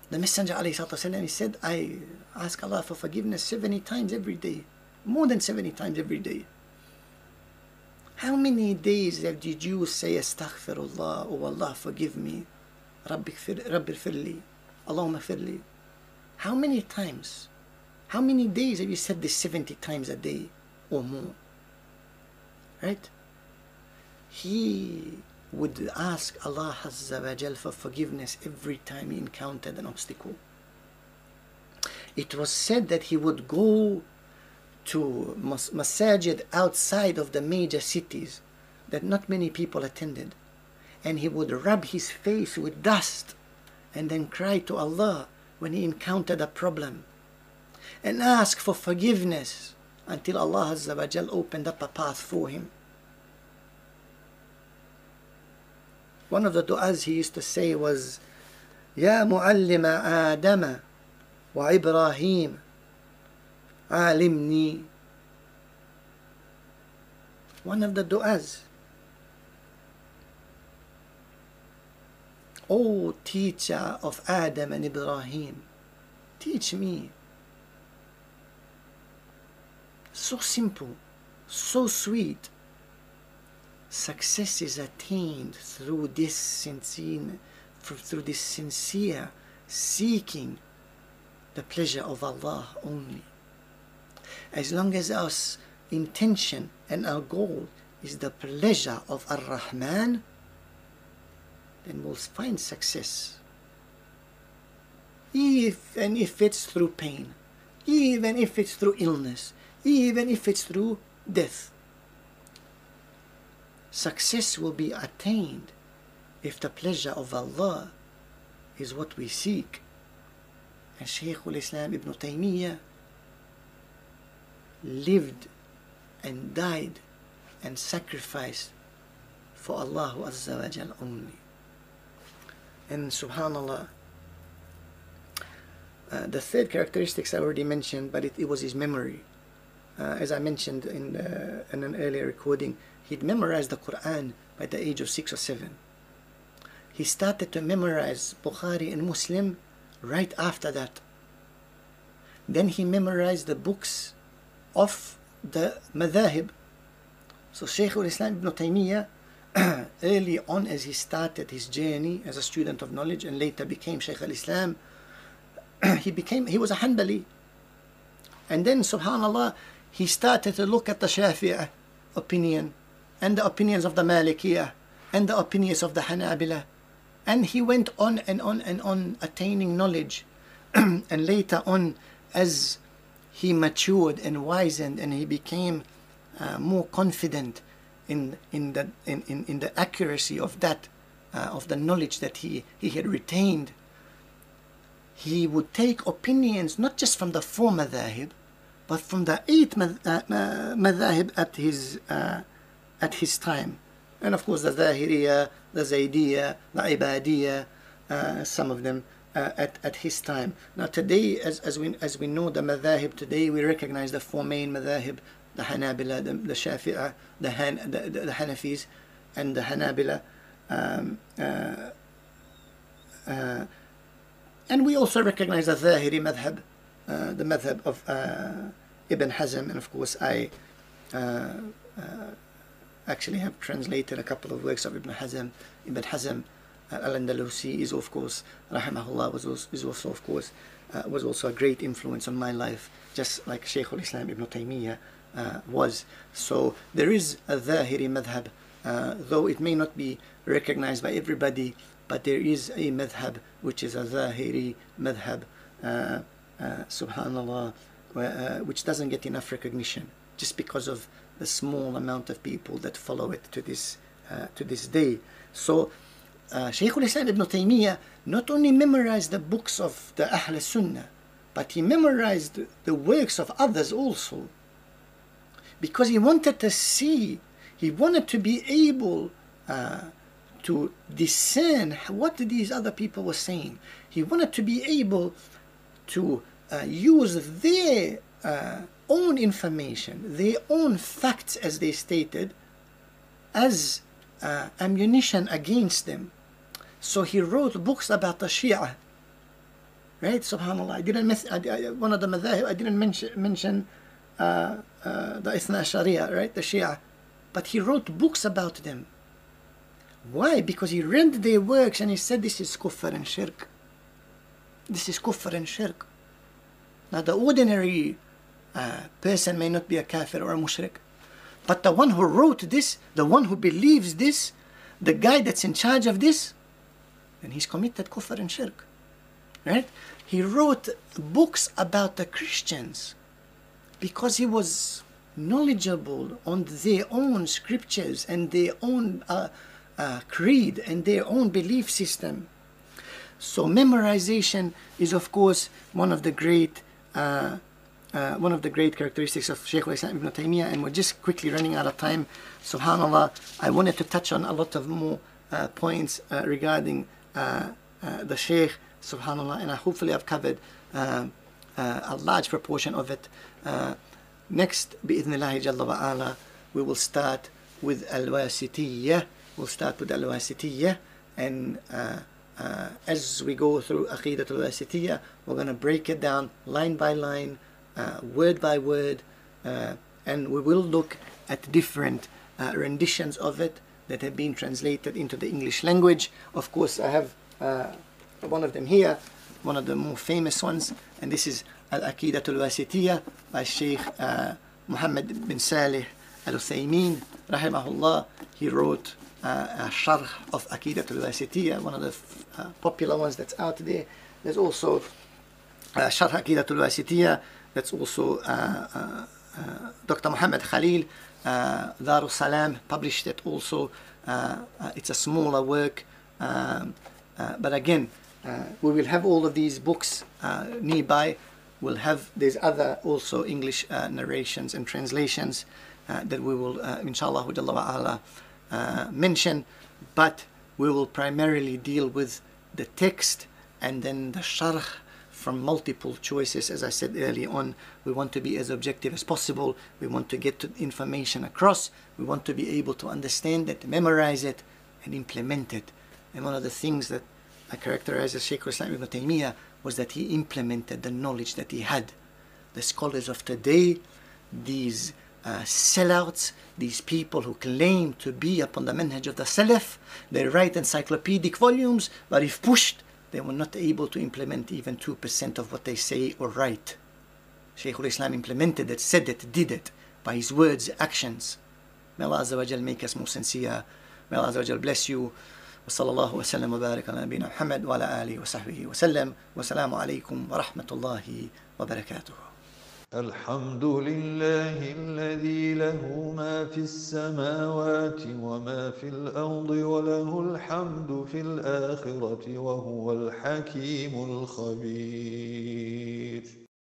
The Messenger والسلام, he said, I ask Allah for forgiveness 70 times every day. More than 70 times every day. How many days did you say Astaghfirullah, oh Allah, forgive me? Rabbi firli, Allahumma firli. How many times? How many days have you said this 70 times a day or more? Right? He would ask Allah wa Jal for forgiveness every time he encountered an obstacle. It was said that he would go to mas- masajid outside of the major cities that not many people attended and he would rub his face with dust and then cry to Allah when he encountered a problem and ask for forgiveness until Allah Azza wa Jal opened up a path for him. One of the du'as he used to say was, يا معلم آدم وإبراهيم علمني One of the du'as. O teacher of Adam and Ibrahim, teach me. so simple, so sweet. Success is attained through this sincere through this sincere seeking the pleasure of Allah only. As long as our intention and our goal is the pleasure of Ar-Rahman then we'll find success. Even if it's through pain even if it's through illness even if it's through death success will be attained if the pleasure of Allah is what we seek. And Shaykh al-Islam Ibn Taymiyyah lived and died and sacrificed for Allah Azza wa Jal only. And subhanallah, uh, the third characteristics I already mentioned, but it, it was his memory. Uh, as I mentioned in, uh, in an earlier recording, He'd memorized the Quran by the age of six or seven. He started to memorize Bukhari and Muslim right after that. Then he memorized the books of the madhahib. So Shaykh al-Islam ibn Taymiyyah, <clears throat> early on as he started his journey as a student of knowledge and later became Shaykh al-Islam, <clears throat> he became, he was a Hanbali. And then subhanallah, he started to look at the Shafi'ah opinion and the opinions of the Malikiyah and the opinions of the Hanabila. And he went on and on and on attaining knowledge. <clears throat> and later on, as he matured and wizened and he became uh, more confident in, in, the, in, in, in the accuracy of that, uh, of the knowledge that he, he had retained, he would take opinions not just from the former madhahib, but from the eight uh, madhahib at his uh, at his time. And of course, the Zahiriya, the Zaydiyya, the Ibadiyya, uh, some of them uh, at, at his time. Now, today, as, as, we, as we know the madhahib today, we recognize the four main madhahib the Hanabila, the, the Shafi'ah, the, Han, the, the, the Hanafis, and the Hanabila. Um, uh, uh, and we also recognize the Zahiri madhab, the madhab of Ibn Hazm, and of course, I uh, actually have translated a couple of works of Ibn Hazm. Ibn Hazm al-Andalusi is of course, rahimahullah, was also, is also of course, uh, was also a great influence on my life, just like Shaykh al-Islam Ibn Taymiyyah uh, was. So there is a Zahiri madhab uh, though it may not be recognized by everybody, but there is a madhab which is a Zahiri madhab, uh, uh, subhanallah, uh, which doesn't get enough recognition just because of the small amount of people that follow it to this, uh, to this day. So, uh, Shaykh al-Islam ibn Taymiyyah not only memorized the books of the Ahl Sunnah, but he memorized the works of others also. Because he wanted to see, he wanted to be able uh, to discern what these other people were saying. He wanted to be able to uh, use their uh, own information, their own facts as they stated, as uh, ammunition against them. So he wrote books about the Shia. Right, subhanallah. I didn't miss, I, I, one of the madhahib, I didn't mention, mention uh, uh, the Ithna Sharia, right, the Shia. But he wrote books about them. Why? Because he read their works and he said this is kufr and shirk. This is kufr and shirk. Now the ordinary uh, person may not be a kafir or a mushrik. But the one who wrote this, the one who believes this, the guy that's in charge of this, then he's committed kufr and shirk. Right? He wrote books about the Christians because he was knowledgeable on their own scriptures and their own uh, uh, creed and their own belief system. So memorization is, of course, one of the great uh, uh, one of the great characteristics of Shaykh al-Islam ibn Taymiyyah and we're just quickly running out of time. Subhanallah, I wanted to touch on a lot of more uh, points uh, regarding uh, the Shaykh, subhanallah, and I hopefully I've covered a large proportion of it. next, jalla wa ala, we will start with al-wasitiyyah. We'll start with al-wasitiyyah and as we go through Aqidat al-Wasitiyyah, we're going to break it down line by line, uh, word by word, uh, and we will look at different uh, renditions of it that have been translated into the English language. Of course, I have one of them here, one of the more famous ones, and this is Al-Aqidat al-Wasitiyyah by Sheikh uh, Muhammad bin Salih al-Uthaymeen, rahimahullah. He wrote uh, sharh of Aqidat al-Wasitiyyah, one of the uh, popular ones that's out there. There's also uh, Sharh Aqidat al-Wasitiyyah that's also uh, uh, uh, Dr. Muhammad Khalil, uh, Salam published it also. it's a smaller work, um, but again, we will have all of these books nearby. We'll have there's other also English narrations and translations that we will, inshallah, uh, mention, but we will primarily deal with the text and then the sharh from multiple choices. As I said early on, we want to be as objective as possible. We want to get information across. We want to be able to understand it, memorize it, and implement it. And one of the things that I characterize as Shaykh Islam ibn Taymiyyah was that he implemented the knowledge that he had. The scholars of today, these uh, sellouts, these people who claim to be upon the manhaj of the Salaf, they write encyclopedic volumes, but if pushed, they were not able to implement even 2% of what they say or write. Shaykh al-Islam implemented it, said it, did it by his words, actions. May Allah Azza wa Jal make us more sincere. May Allah Azza wa Jal bless you. وصلى الله وسلم وبارك على نبينا محمد وعلى آله وصحبه وسلم والسلام عليكم ورحمة الله وبركاته الحمد لله الذي له ما في السماوات وما في الأرض وله الحمد في الآخرة وهو الحكيم الخبير.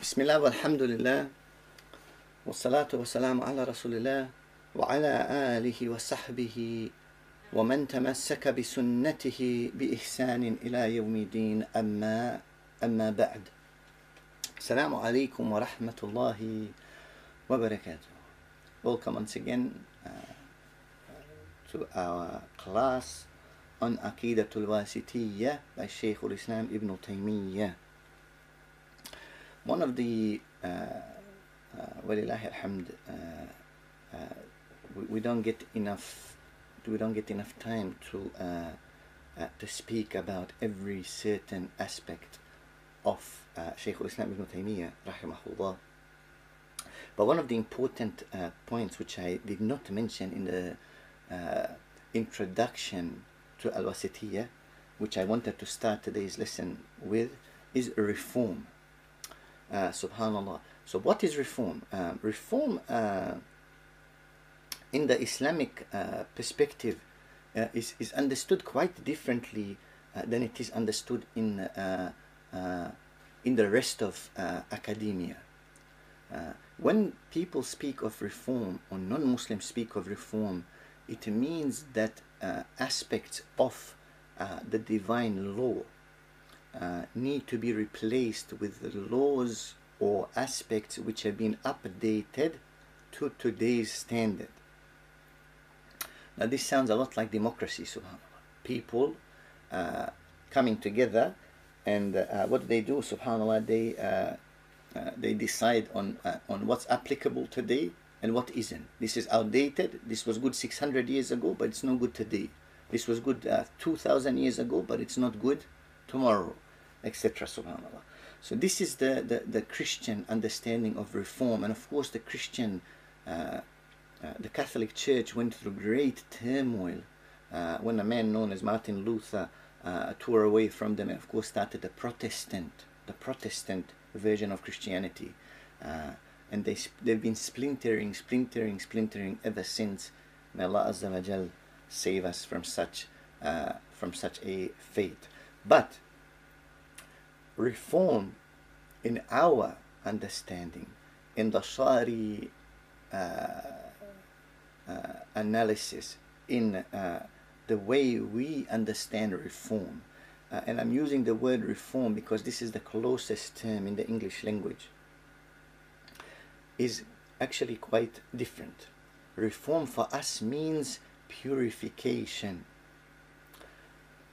بسم الله والحمد لله والصلاة والسلام على رسول الله وعلى آله وصحبه ومن تمسك بسنته بإحسان إلى يوم الدين. أما أما بعد. السلام عليكم ورحمة الله وبركاته. Welcome once again uh, to our class on Aqidatul Wasitiyya by Shaykh al-Islam Ibn Taymiyyah. One of the, uh, uh, walillahi alhamd, uh, we, don't get enough, we don't get enough time to, uh, to speak about every certain aspect of uh, al-Islam Ibn Taymiyyah, rahimahullah. But one of the important uh, points which I did not mention in the uh, introduction to Al Wasitiyyah, which I wanted to start today's lesson with, is reform. Uh, Subhanallah. So, what is reform? Um, reform uh, in the Islamic uh, perspective uh, is, is understood quite differently uh, than it is understood in, uh, in the rest of academia. When people speak of reform or non Muslims speak of reform, it means that aspects of the divine law uh, need to be replaced with the laws or aspects which have been updated to today's standard. Now, this sounds a lot like democracy, subhanAllah. People uh, coming together, and uh, what do they do, subhanAllah? They, uh, uh, they decide on, uh, on what's applicable today and what isn't. This is outdated. This was good 600 years ago, but it's no good today. This was good uh, 2000 years ago, but it's not good tomorrow, etc. Subhanallah. So, this is the, the, the Christian understanding of reform, and of course, the Christian, uh, uh, the Catholic Church went through great turmoil uh, when a man known as Martin Luther uh, tore away from them, and of course, started the Protestant, the Protestant version of Christianity. Uh, and they, they've been splintering, splintering, splintering ever since. May Allah Azza wa Jal save us from such, uh, from such a fate. But reform in our understanding, in the Shari uh, uh, analysis, in uh, the way we understand reform, uh, and I'm using the word reform because this is the closest term in the English language is actually quite different. Reform for us means purification.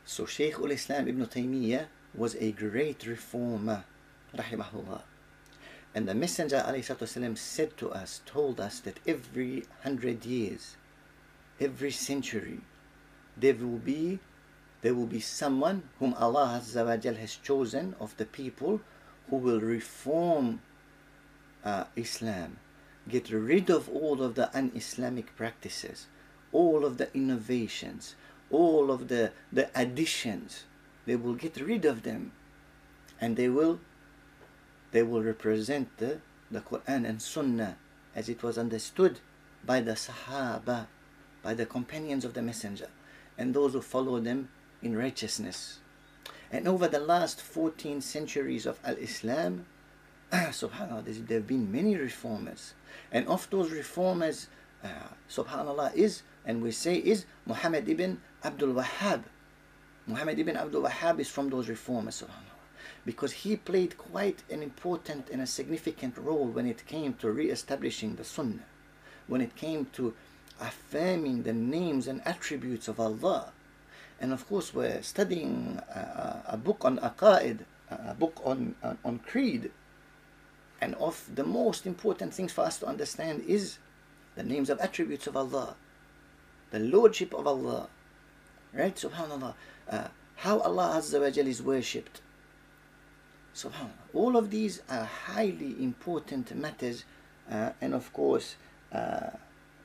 So Shaykh al-Islam Ibn Taymiyyah was a great reformer, rahimahullah. And the Messenger والسلام, said to us, told us that every hundred years, every century, there will be there will be someone whom Allah Azza wa Jal has chosen of the people who will reform uh, Islam, get rid of all of the un-Islamic practices, all of the innovations, all of the, the additions. They will get rid of them and they will they will represent the, the Quran and Sunnah as it was understood by the Sahaba, by the companions of the Messenger, and those who follow them in righteousness. And over the last 14 centuries of Al Islam, <clears throat> subhanallah, there have been many reformers. And of those reformers, uh, subhanallah, is, and we say, is Muhammad ibn Abdul Wahhab. Muhammad ibn Abdul Wahhab is from those reformers. Because he played quite an important and a significant role when it came to re establishing the Sunnah, when it came to affirming the names and attributes of Allah. And of course, we're studying a, a book on Aqaid, a book on, on, on Creed, and of the most important things for us to understand is the names of attributes of Allah, the Lordship of Allah, right? Subhanallah. Uh, how Allah Azza wa Jal is worshipped. Subhanallah. All of these are highly important matters, uh, and of course, uh,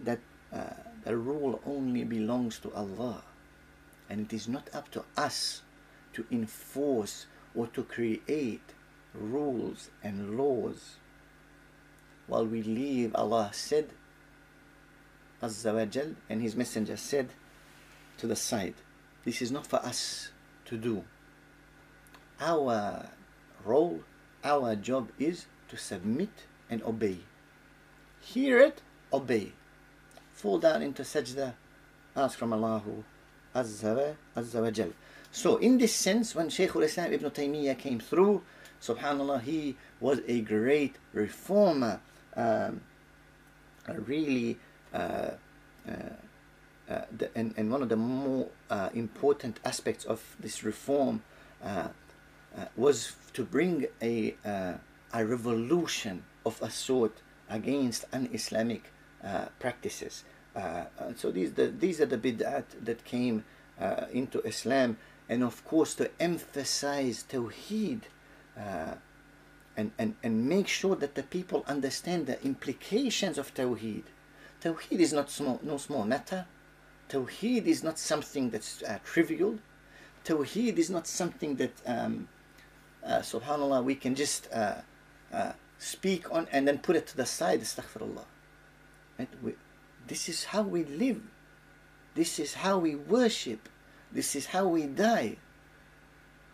that uh, the rule only belongs to Allah, and it is not up to us to enforce or to create rules and laws while we leave Allah said Azza wa Jal and His Messenger said to the side. This is not for us to do. Our role, our job is to submit and obey. Hear it, obey. Fall down into sajda, ask from Allah Azza wa, Azza Jal. So, in this sense, when Shaykh al Islam ibn Taymiyyah came through, subhanallah, he was a great reformer, um, a really uh, uh, uh, the, and, and one of the more uh, important aspects of this reform uh, uh, was to bring a, uh, a revolution of a sort against un-Islamic practices. So these, the, these are the bid'at that came into Islam and of course to emphasize Tawheed and, and, and make sure that the people understand the implications of Tawheed. Tawheed is not small, no small matter. Tawheed is not something that's uh, trivial. Tawheed is not something that, um, uh, subhanAllah, we can just uh, uh, speak on and then put it to the side, astaghfirullah. Right? We, this is how we live. This is how we worship. This is how we die.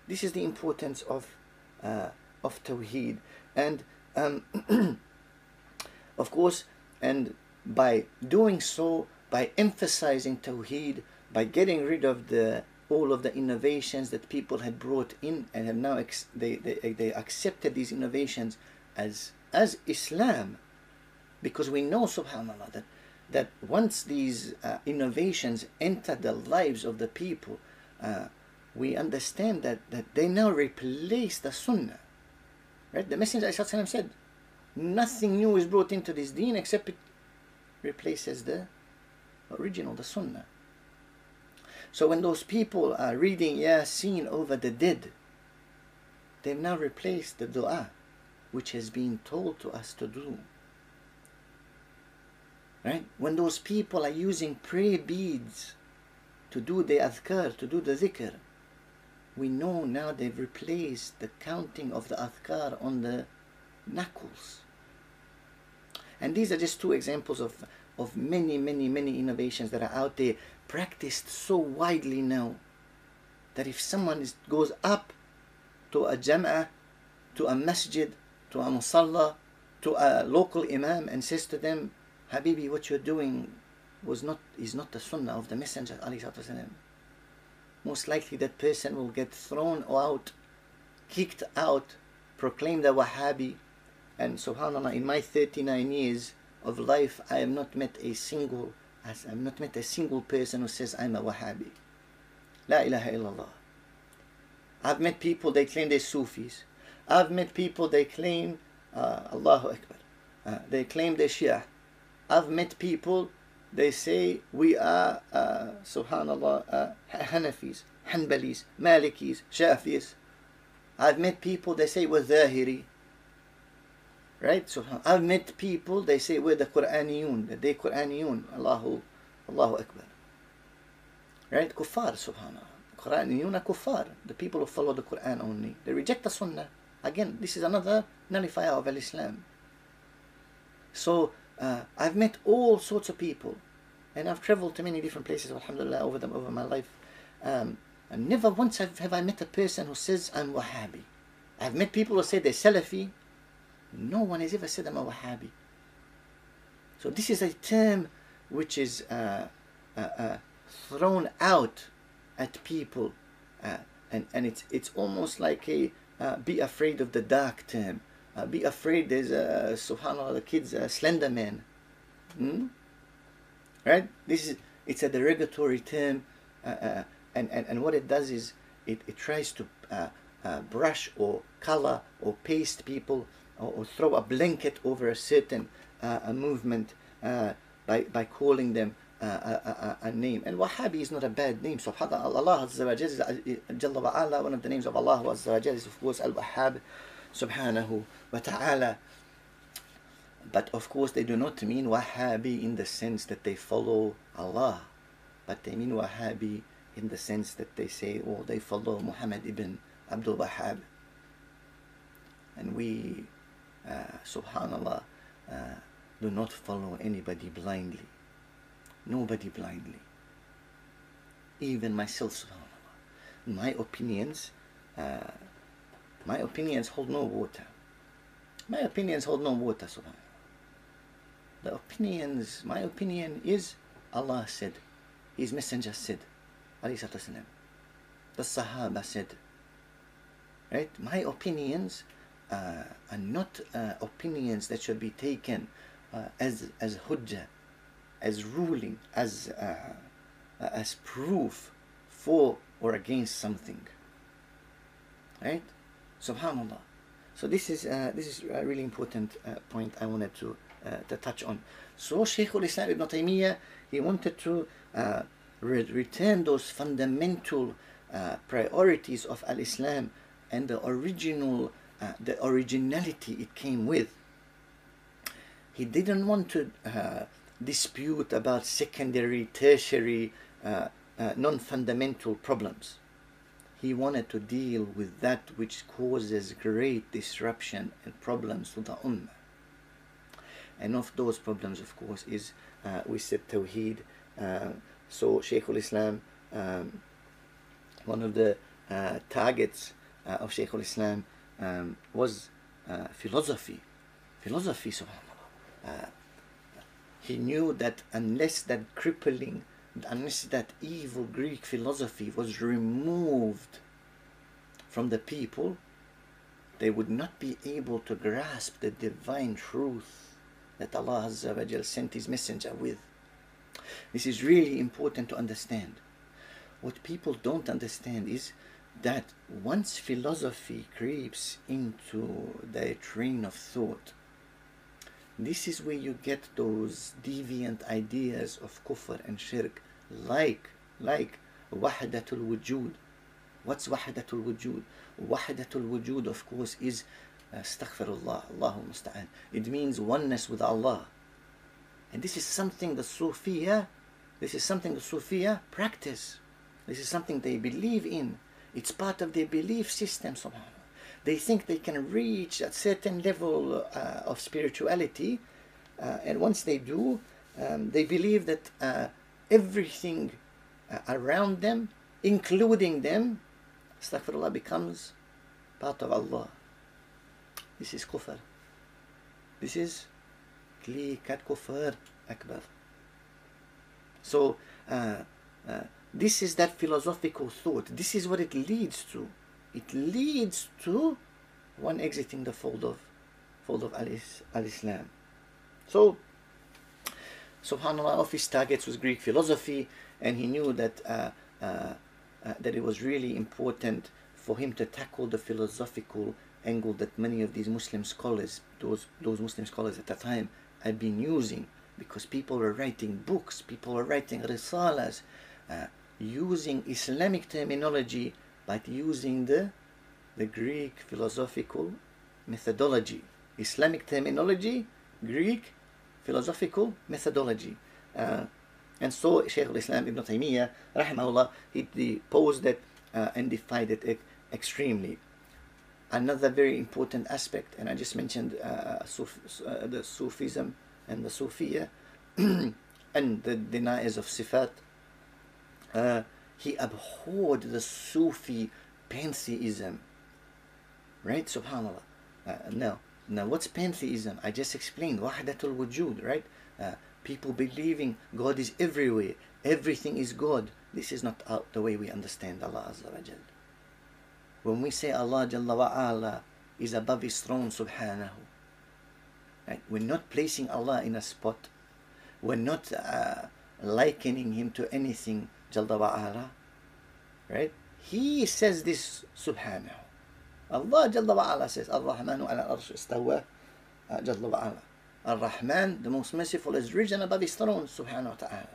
This is the importance of, uh, of Tawheed. And um, <clears throat> of course, and by doing so, by emphasizing Tawheed, by getting rid of the all of the innovations that people had brought in and have now ex- they, they, they accepted these innovations as as Islam. Because we know subhanallah that that once these uh, innovations enter the lives of the people uh, we understand that, that they now replace the sunnah. Right? The messenger said nothing new is brought into this deen except it replaces the original the sunnah so when those people are reading Yasin over the dead, they've now replaced the dua which has been told to us to do. Right? When those people are using prayer beads to do the adhkar, to do the zikr, we know now they've replaced the counting of the adhkar on the knuckles. And these are just two examples of, of many, many, many innovations that are out there practiced so widely now that if someone is, goes up to a jam'ah, to a masjid, to a musalla, to a local imam and says to them, Habibi, what you're doing was not is not the sunnah of the Messenger والسلام. Most likely that person will get thrown out, kicked out, proclaimed a Wahhabi, and subhanAllah, in my 39 years of life, I have not met a single as I've not met a single person who says I'm a Wahhabi. La ilaha illallah. I've met people they claim they're Sufis. I've met people they claim uh, Allahu Akbar. Uh, they claim they're Shia. I've met people they say we are uh, Subhanallah uh, Hanafis, Hanbalis, Malikis, Shafis. I've met people they say we're Zahiri. Right? Subhan I've met people they say we're the Quraniyun, they Quraniyun. Allahu Allahu Akbar. Right? Kuffar, subhanallah. Quraniyun kuffar. The people who follow the Quran only. They reject the Sunnah. Again, this is another nullifier of Islam. So uh, I've met all sorts of people, and I've traveled to many different places, alhamdulillah, over them over my life. Um, and never once have, have I met a person who says I'm Wahhabi. I've met people who say they're Salafi. No one has ever said I'm a Wahhabi. So this is a term which is uh, uh, uh, thrown out at people, uh, and and it's it's almost like a uh, be afraid of the dark term. Uh, be afraid there's a subhanallah the kids a slender man hmm? right this is it's a derogatory term uh, uh, and, and and what it does is it, it tries to uh, uh, brush or color or paste people or, or, throw a blanket over a certain uh, a movement by, by calling them a, a, a, name. And Wahhabi is not a bad name. Subhanallah, Allah wa ala, one of the names of Allah Azza wa is of course Al-Wahhab subhanahu wa ta'ala. But of course they do not mean Wahhabi in the sense that they follow Allah. But they mean Wahhabi in the sense that they say, oh, they follow Muhammad ibn Abdul Wahhab. And we, uh, subhanallah, uh, do not follow anybody blindly. Nobody blindly. Even myself, subhanAllah. My opinions, uh, my opinions hold no water. My opinions hold no water, subhanAllah. The opinions, my opinion is Allah said, His Messenger said, alayhi The Sahaba said, right? My opinions uh, are not uh, opinions that should be taken uh, as as hujjah, as ruling, as as proof for or against something. Right? Subhanallah. So this is uh, this is a really important uh, point I wanted to uh, to touch on. So Shaykh al-Islam Ibn Taymiyyah he wanted to re- return those fundamental priorities of al-Islam and the original uh, the originality it came with. He didn't want to dispute about secondary, tertiary, non-fundamental problems he wanted to deal with that which causes great disruption and problems to the ummah. And of those problems, of course, is uh, we said Tawheed. Uh, so Shaykh al-Islam, um, one of the uh, targets uh, of Shaykh al-Islam um, was uh, philosophy. Philosophy, subhanAllah. Uh, he knew that unless that crippling unless that evil Greek philosophy was removed from the people, they would not be able to grasp the divine truth that Allah sent His messenger with. This is really important to understand. What people don't understand is that once philosophy creeps into their train of thought, this is where you get those deviant ideas of kufr and shirk like like wahdatul wujud. What's wahdatul wujud? Wahdatul wujud of course is uh, astaghfirullah Allahu musta'an. It means oneness with Allah. And this is something the Sufiya this is something the Sufiya practice. This is something they believe in it's part of their belief system somehow they think they can reach a certain level uh, of spirituality uh, and once they do um, they believe that uh, everything uh, around them, including them, astaghfirullah, becomes part of Allah. This is kufr. This is klikat kufr akbar. So, uh, uh, this is that philosophical thought. This is what it leads to. It leads to one exiting the fold of fold of al-Islam. So, subhanallah of his targets was greek philosophy and he knew that uh, uh, uh, that it was really important for him to tackle the philosophical angle that many of these muslim scholars those those muslim scholars at the time had been using because people were writing books people were writing risalas uh, using islamic terminology but using the the greek philosophical methodology islamic terminology greek philosophical methodology. Uh, and so Shaykh al-Islam Ibn Taymiyyah, rahimahullah, he deposed it uh, and defied it extremely. Another very important aspect, and I just mentioned uh, Suf, uh, the Sufism and the Sufiya, <clears throat> and the deniers of Sifat, uh, he abhorred the Sufi pantheism. Right? Subhanallah. Uh, now, now, what's pantheism? I just explained. Wahdatul wujud, right? Uh, people believing God is everywhere. Everything is God. This is not the way we understand Allah Azza wa Jal. When we say Allah Jalla wa Ala is above His throne, Subhanahu, right? We're not placing Allah in a spot. We're not uh, likening Him to anything, Jalla wa Ala, right? He says this, Subhanahu. Allah Jalla wa'ala says, Ar-Rahmanu ala arsh istawa, uh, Jalla wa'ala. Ar-Rahman, the most merciful, is risen above his throne, subhanahu wa ta'ala.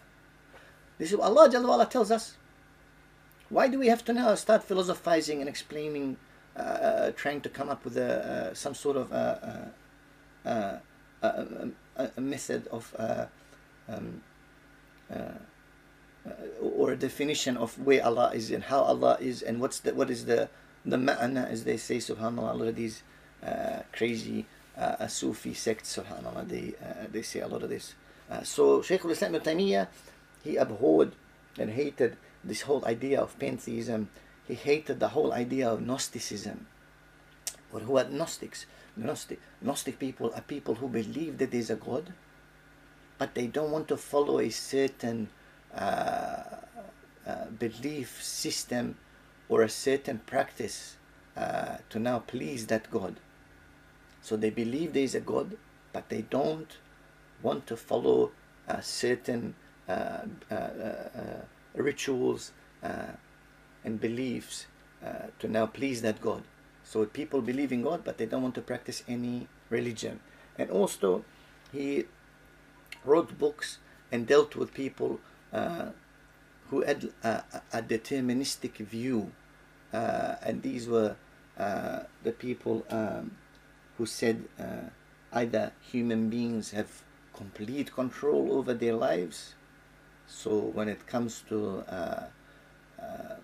This is what Allah Jalla wa'ala tells us. Why do we have to now start philosophizing and explaining, uh, uh, trying to come up with a, uh, some sort of a, a, a method of um, or a definition of where Allah is and how Allah is and what's the, what is the the ma'ana, as they say, subhanAllah, a lot of these uh, crazy uh, Sufi sects, subhanAllah, they, uh, they say a lot of this. Uh, so Shaykh al-Islam ibn Taymiyyah, he abhorred and hated this whole idea of pantheism. He hated the whole idea of Gnosticism. Or who are Gnostics? Gnostic, Gnostic people are people who believe that there's a God, but they don't want to follow a certain uh, uh, belief system or a certain practice uh, to now please that God. So they believe there is a God, but they don't want to follow certain uh, uh, rituals and beliefs to now please that God. So people believe in God, but they don't want to practice any religion. And also, he wrote books and dealt with people uh, who had a, a deterministic view, uh, and these were uh, the people um, who said uh, either human beings have complete control over their lives. So when it comes to uh, uh,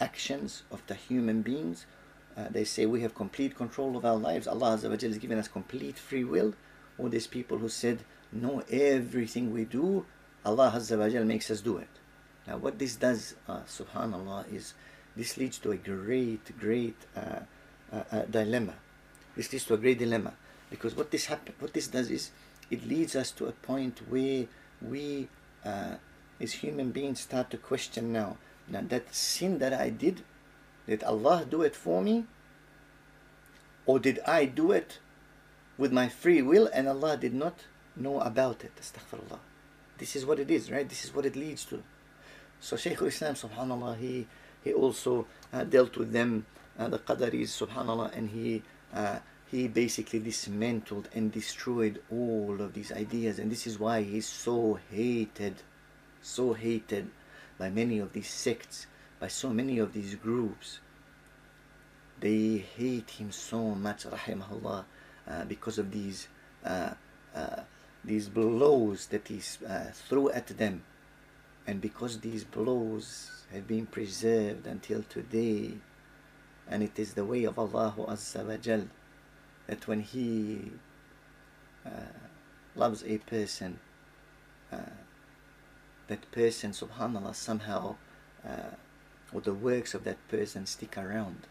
actions of the human beings, uh, they say we have complete control of our lives. Allah Azza wa has given us complete free will. Or there's people who said, no, everything we do, Allah Azza wa Jalla makes us do it. Now what this does, uh, subhanAllah, is this leads to a great, great uh, uh, uh, dilemma. This leads to a great dilemma. Because what this happen, what this does is, it leads us to a point where we, uh, as human beings, start to question now, now that sin that I did, did Allah do it for me? Or did I do it with my free will and Allah did not know about it? Astaghfirullah. This is what it is, right? This is what it leads to. So Shaykh al-Islam, subhanAllah, he, he also uh, dealt with them, uh, the Qadaris, subhanAllah, and he, uh, he basically dismantled and destroyed all of these ideas. And this is why he's so hated, so hated by many of these sects, by so many of these groups. They hate him so much, rahimahullah, uh, because of these uh, uh, these blows that he uh, threw at them. And because these blows have been preserved until today and it is the way of Allah Azza wa Jal that when he uh, loves a person uh, that person subhanallah somehow uh, or the works of that person stick around.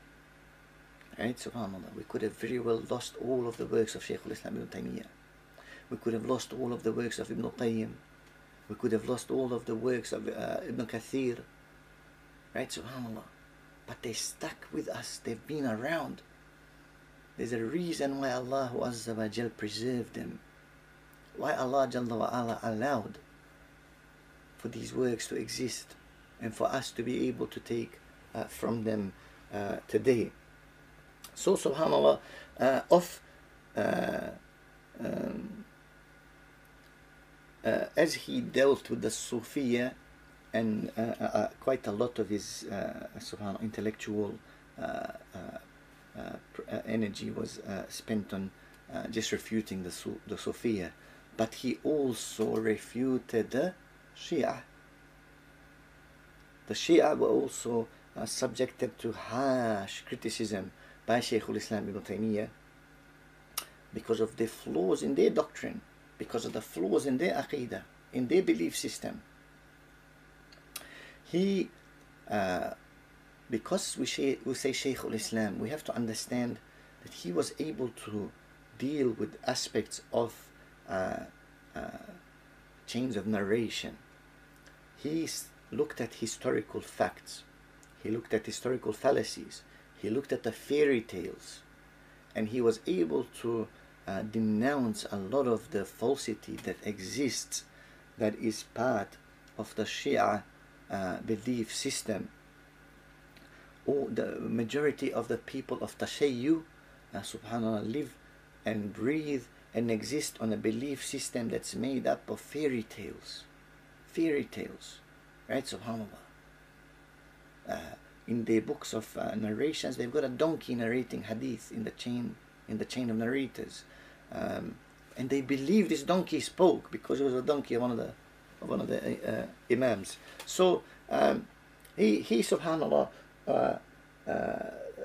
Right? Subhanallah. We could have very well lost all of the works of Shaykh al-Islam ibn Taymiyyah we could have lost all of the works of Ibn Qayyim we could have lost all of the works of uh, Ibn Kathir. Right? SubhanAllah. But they stuck with us. They've been around. There's a reason why Allah preserved them. Why Allah Jalla ala allowed for these works to exist and for us to be able to take uh, from them uh, today. So subhanAllah, uh, of uh, um, uh, as he dealt with the Sufiya and uh, uh, uh quite a lot of his uh, intellectual uh, energy was spent on just refuting the, Su- the but he also refuted the Shia. The Shia were also subjected to harsh criticism by Shaykh al-Islam ibn Taymiyyah because of the flaws in their doctrine because of the flaws in their aqidah, in their belief system. He, uh, because we, say, we say Shaykh al-Islam, we have to understand that he was able to deal with aspects of uh, uh, chains of narration. He looked at historical facts. He looked at historical fallacies. He looked at the fairy tales. And he was able to uh, denounce a lot of the falsity that exists that is part of the Shia uh, belief system. Or the majority of the people of Tashayyu, uh, subhanAllah, live and breathe and exist on a belief system that's made up of fairy tales. Fairy tales, right? Subhanallah. Uh, in the books of uh, narrations, they've got a donkey narrating hadith in the chain in the chain of narrators. Um, and they believe this donkey spoke because it was a donkey of one of the of one of the uh, imams. So um, he he subhanallah uh, uh,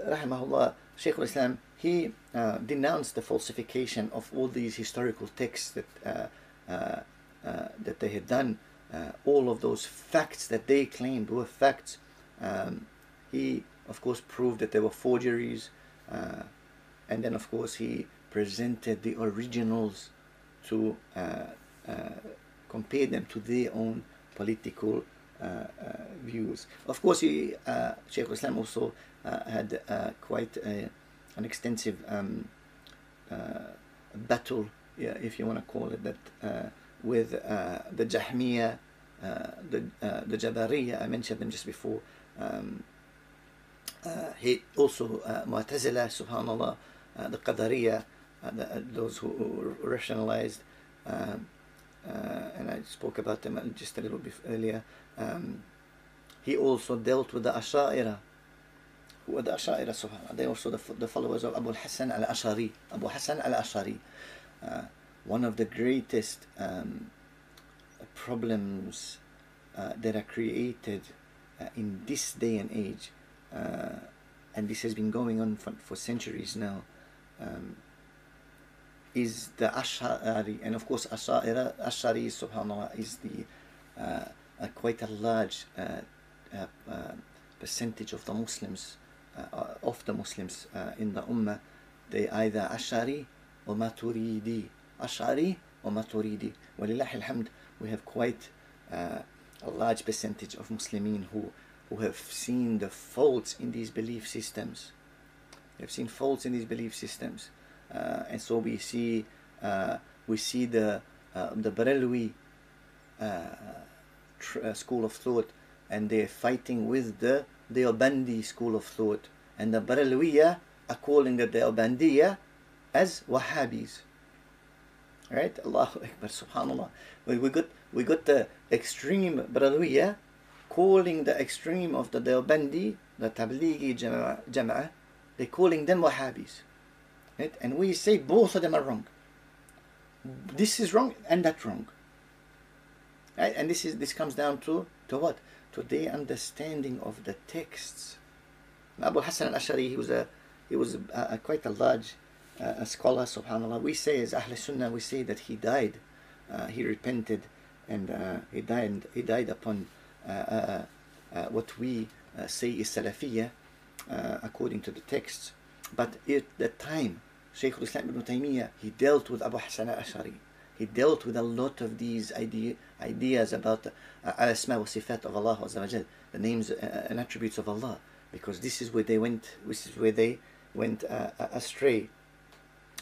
rahimahullah Shaykh al-Islam he uh, denounced the falsification of all these historical texts that uh, uh, uh, that they had done. all of those facts that they claimed were facts. Um, he of course proved that they were forgeries, and then of course he presented the originals to uh, uh, compare them to their own political uh, views. Of course, he, Shaykh Islam also had quite a, an extensive um, battle, yeah, if you want to call it that, with the Jahmiyyah uh, the uh, the Jabariya, I mentioned them just before. Um, uh, he also uh, Mu'tazila, subhanallah, uh, the Qadariya, uh, the, uh, those who, rationalized, um, and I spoke about them just a little bit earlier. Um, he also dealt with the Asha'ira. Who were the Asha'ira, subhanAllah? They also the, the followers of Abu Hassan al-Ash'ari. Abu Hassan al-Ash'ari. Uh, one of the greatest um, problems that are created in this day and age, and this has been going on for, for centuries now, um, is the Ash'ari, and of course Ash'ari, Ash'ari subhanAllah, is the uh, quite a large uh, uh, uh, percentage of the Muslims, of the Muslims in the Ummah, they either Ash'ari or Maturidi. Ash'ari or Maturidi. Walillah alhamd, we have quite a large percentage of Muslimin who, who have seen the faults in these belief systems. Have seen faults in these belief systems. Uh, and so we see uh, we see the the Barelwi tr- school of thought and they're fighting with the Deobandi school of thought. And the Barelwiya are calling the Deobandiya as Wahhabis. Right? Allahu Akbar, subhanAllah. We, we, got, we got the extreme Barelwiya calling the extreme of the Deobandi, the Tablighi Jama'ah, they're calling them Wahhabis. Right? And we say both of them are wrong. This is wrong and that wrong. Right? And this is this comes down to to what? To their understanding of the texts. Abu Hassan al-Ash'ari, he was a he was a, a, quite a large uh, a scholar, subhanallah. We say as Ahl Sunnah, we say that he died, uh, he repented, and uh, he died. He died upon uh, uh, uh, what we say is Salafiyah, according to the texts. But at that time, Shaykh al-Islam ibn Taymiyyah, he dealt with Abu Hassan al-Ash'ari. He dealt with a lot of these idea, ideas about al-asma wa sifat of Allah the names and attributes of Allah, because this is where they went. This is where they went uh, astray,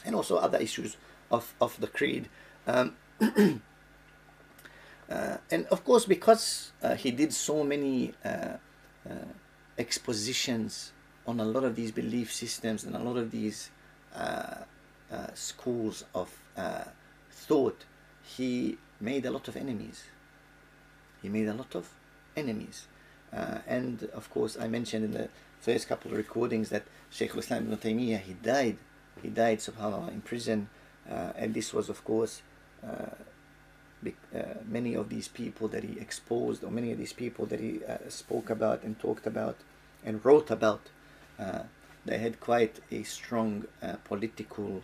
and also other issues of of the creed. Um, <coughs> uh, and of course, because uh, he did so many expositions on a lot of these belief systems and a lot of these schools of thought he made a lot of enemies. He made a lot of enemies. Uh, and of course, I mentioned in the first couple of recordings that Sheikh al-Islam ibn Taymiyyah, he died. He died, subhanAllah, in prison. Uh, and this was, of course, uh, uh many of these people that he exposed, or many of these people that he uh, spoke about and talked about and wrote about, uh, they had quite a strong political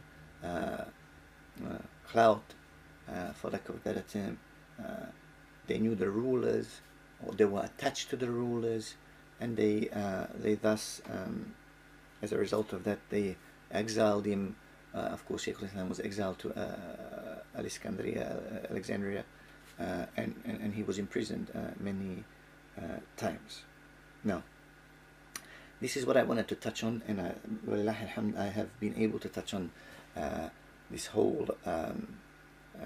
clout, uh, for lack of a better term. Uh, they knew the rulers, or they were attached to the rulers, and they uh, they thus, um, as a result of that, they exiled him. Uh, of course, Sheikh Islam was exiled to uh, Alexandria, Alexandria, and, and, and he was imprisoned many times. Now, this is what I wanted to touch on, and I, I have been able to touch on uh, this whole um, uh,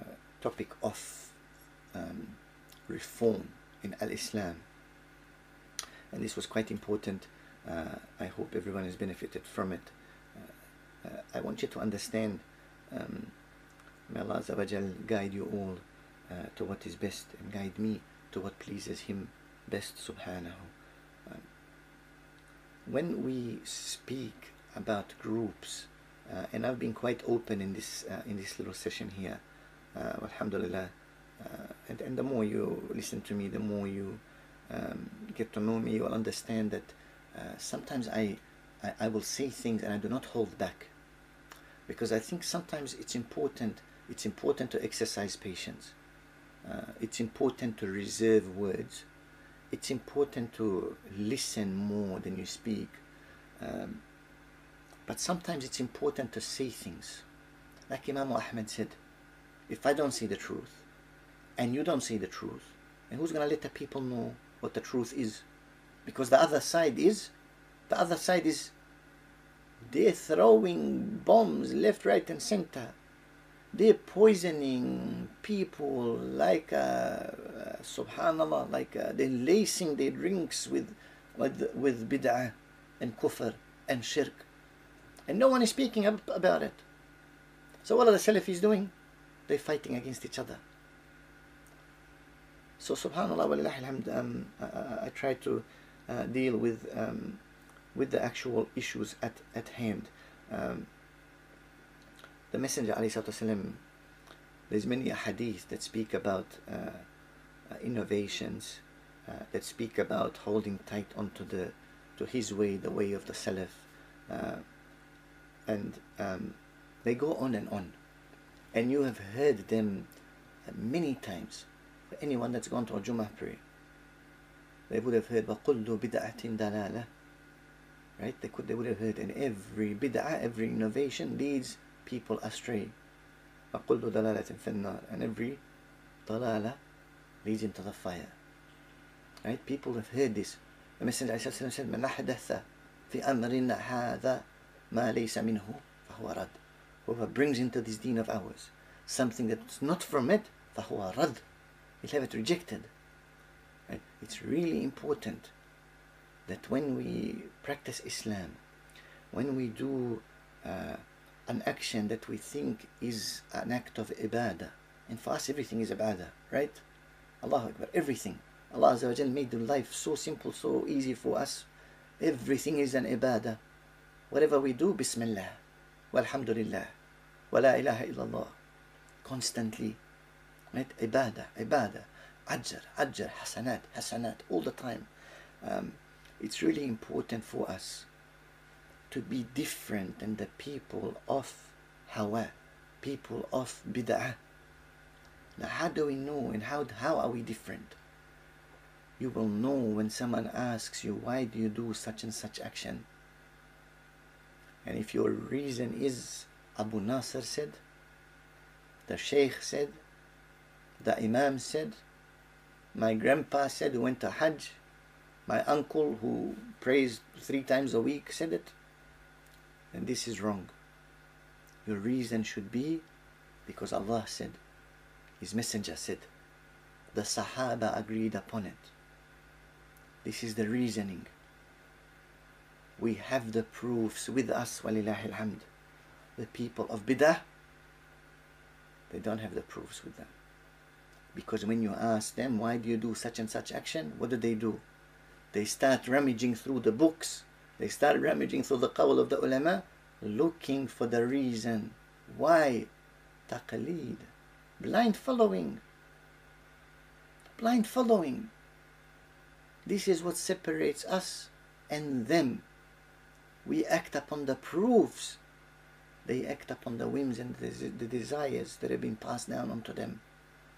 uh, topic of um, reform in Al Islam. And this was quite important. Uh, I hope everyone has benefited from it. Uh, uh, I want you to understand. Um, may Allah guide you all to what is best and guide me to what pleases Him best, subhanahu. When we speak about groups uh, and I've been quite open in this uh, in this little session here. Uh, alhamdulillah. and, and the more you listen to me, the more you um, get to know me, you will understand that sometimes I, I, I will say things and I do not hold back because I think sometimes it's important it's important to exercise patience. Uh, it's important to reserve words. It's important to listen more than you speak. Um, but sometimes it's important to say things. Like Imam Ahmed said, if I don't see the truth, and you don't see the truth, and who's going to let the people know what the truth is? Because the other side is, the other side is, they're throwing bombs left, right, and center. They're poisoning people like uh, uh, subhanallah like uh, they're lacing their drinks with with with bid'ah and kufr and shirk. And no one is speaking up about it. So what are the salafis doing? They're fighting against each other. So subhanallah walillah alhamd um, I, I try to uh, deal with um, with the actual issues at, at hand. Um, the Messenger والسلام, there's many hadith that speak about uh, uh, innovations, uh, that speak about holding tight onto the to his way, the way of the Salaf, uh, and um, they go on and on, and you have heard them many times. For anyone that's gone to a Jummah prayer, they would have heard وَقُلُّ بِدَعَةٍ دَلَالَةٍ Right? They could they would have heard and every bid'ah, every innovation leads people astray. وَكُلُّ دَلَالَةٍ فِي النَّارِ And every dalala leads into the fire. Right? People have heard this. The Messenger said, مَنْ أَحْدَثَ فِي أَمْرِنَا هَذَا مَا لَيْسَ مِنْهُ فَهُوَ رَدْ Whoever brings into this deen of ours something that's not from it, فَهُوَ رَدْ He'll have it rejected. Right? It's really important that when we practice Islam, when we do uh, an action that we think is an act of ibadah. And for us, everything is ibadah, right? Allah Akbar, everything. Allah made the life so simple, so easy for us. Everything is an ibadah. Whatever we do, Bismillah, walhamdulillah, wa la ilaha illallah. Constantly, right? Ibadah, ibadah, ajr, ajr, hasanat, hasanat, all the time. Um, it's really important for us to be different than the people of Hawa, people of Bid'ah. Now, how do we know and how, how are we different? You will know when someone asks you, why do you do such and such action? And if your reason is Abu Naser said, the Sheikh said, the Imam said, my grandpa said who went to Hajj, my uncle who prays three times a week said it, and this is wrong. Your reason should be because Allah said, His Messenger said, the Sahaba agreed upon it. This is the reasoning. We have the proofs with us, walillahi alhamd. The people of Bidah, they don't have the proofs with them. Because when you ask them, why do you do such and such action? What do they do? They start rummaging through the books they start rummaging through the qawl of the ulama, looking for the reason. Why? Taqaleed. Blind following. Blind following. This is what separates us and them. We act upon the proofs. They act upon the whims and the desires that have been passed down onto them.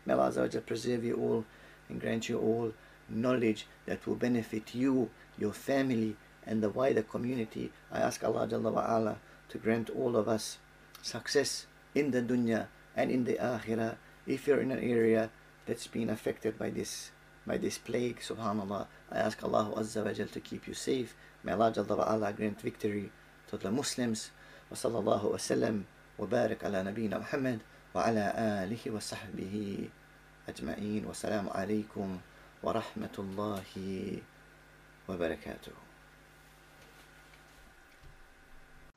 May Allah preserve you all and grant you all knowledge that will benefit you, your family, and the wider community. I ask Allah Jalla wa ala to grant all of us success in the dunya and in the akhirah. If you're in an area that's been affected by this by this plague, subhanallah, I ask Allah Azza wa Jal to keep you safe. May Allah Jalla wa ala grant victory to the Muslims. وصلى الله وسلم وبارك على نبينا محمد وعلى آله وصحبه أجمعين والسلام عليكم ورحمة الله وبركاته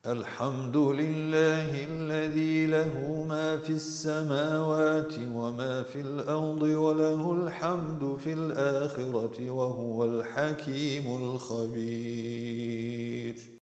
الحمد لله الذي له ما في السماوات وما في الأرض وله الحمد في الآخرة وهو الحكيم الخبير.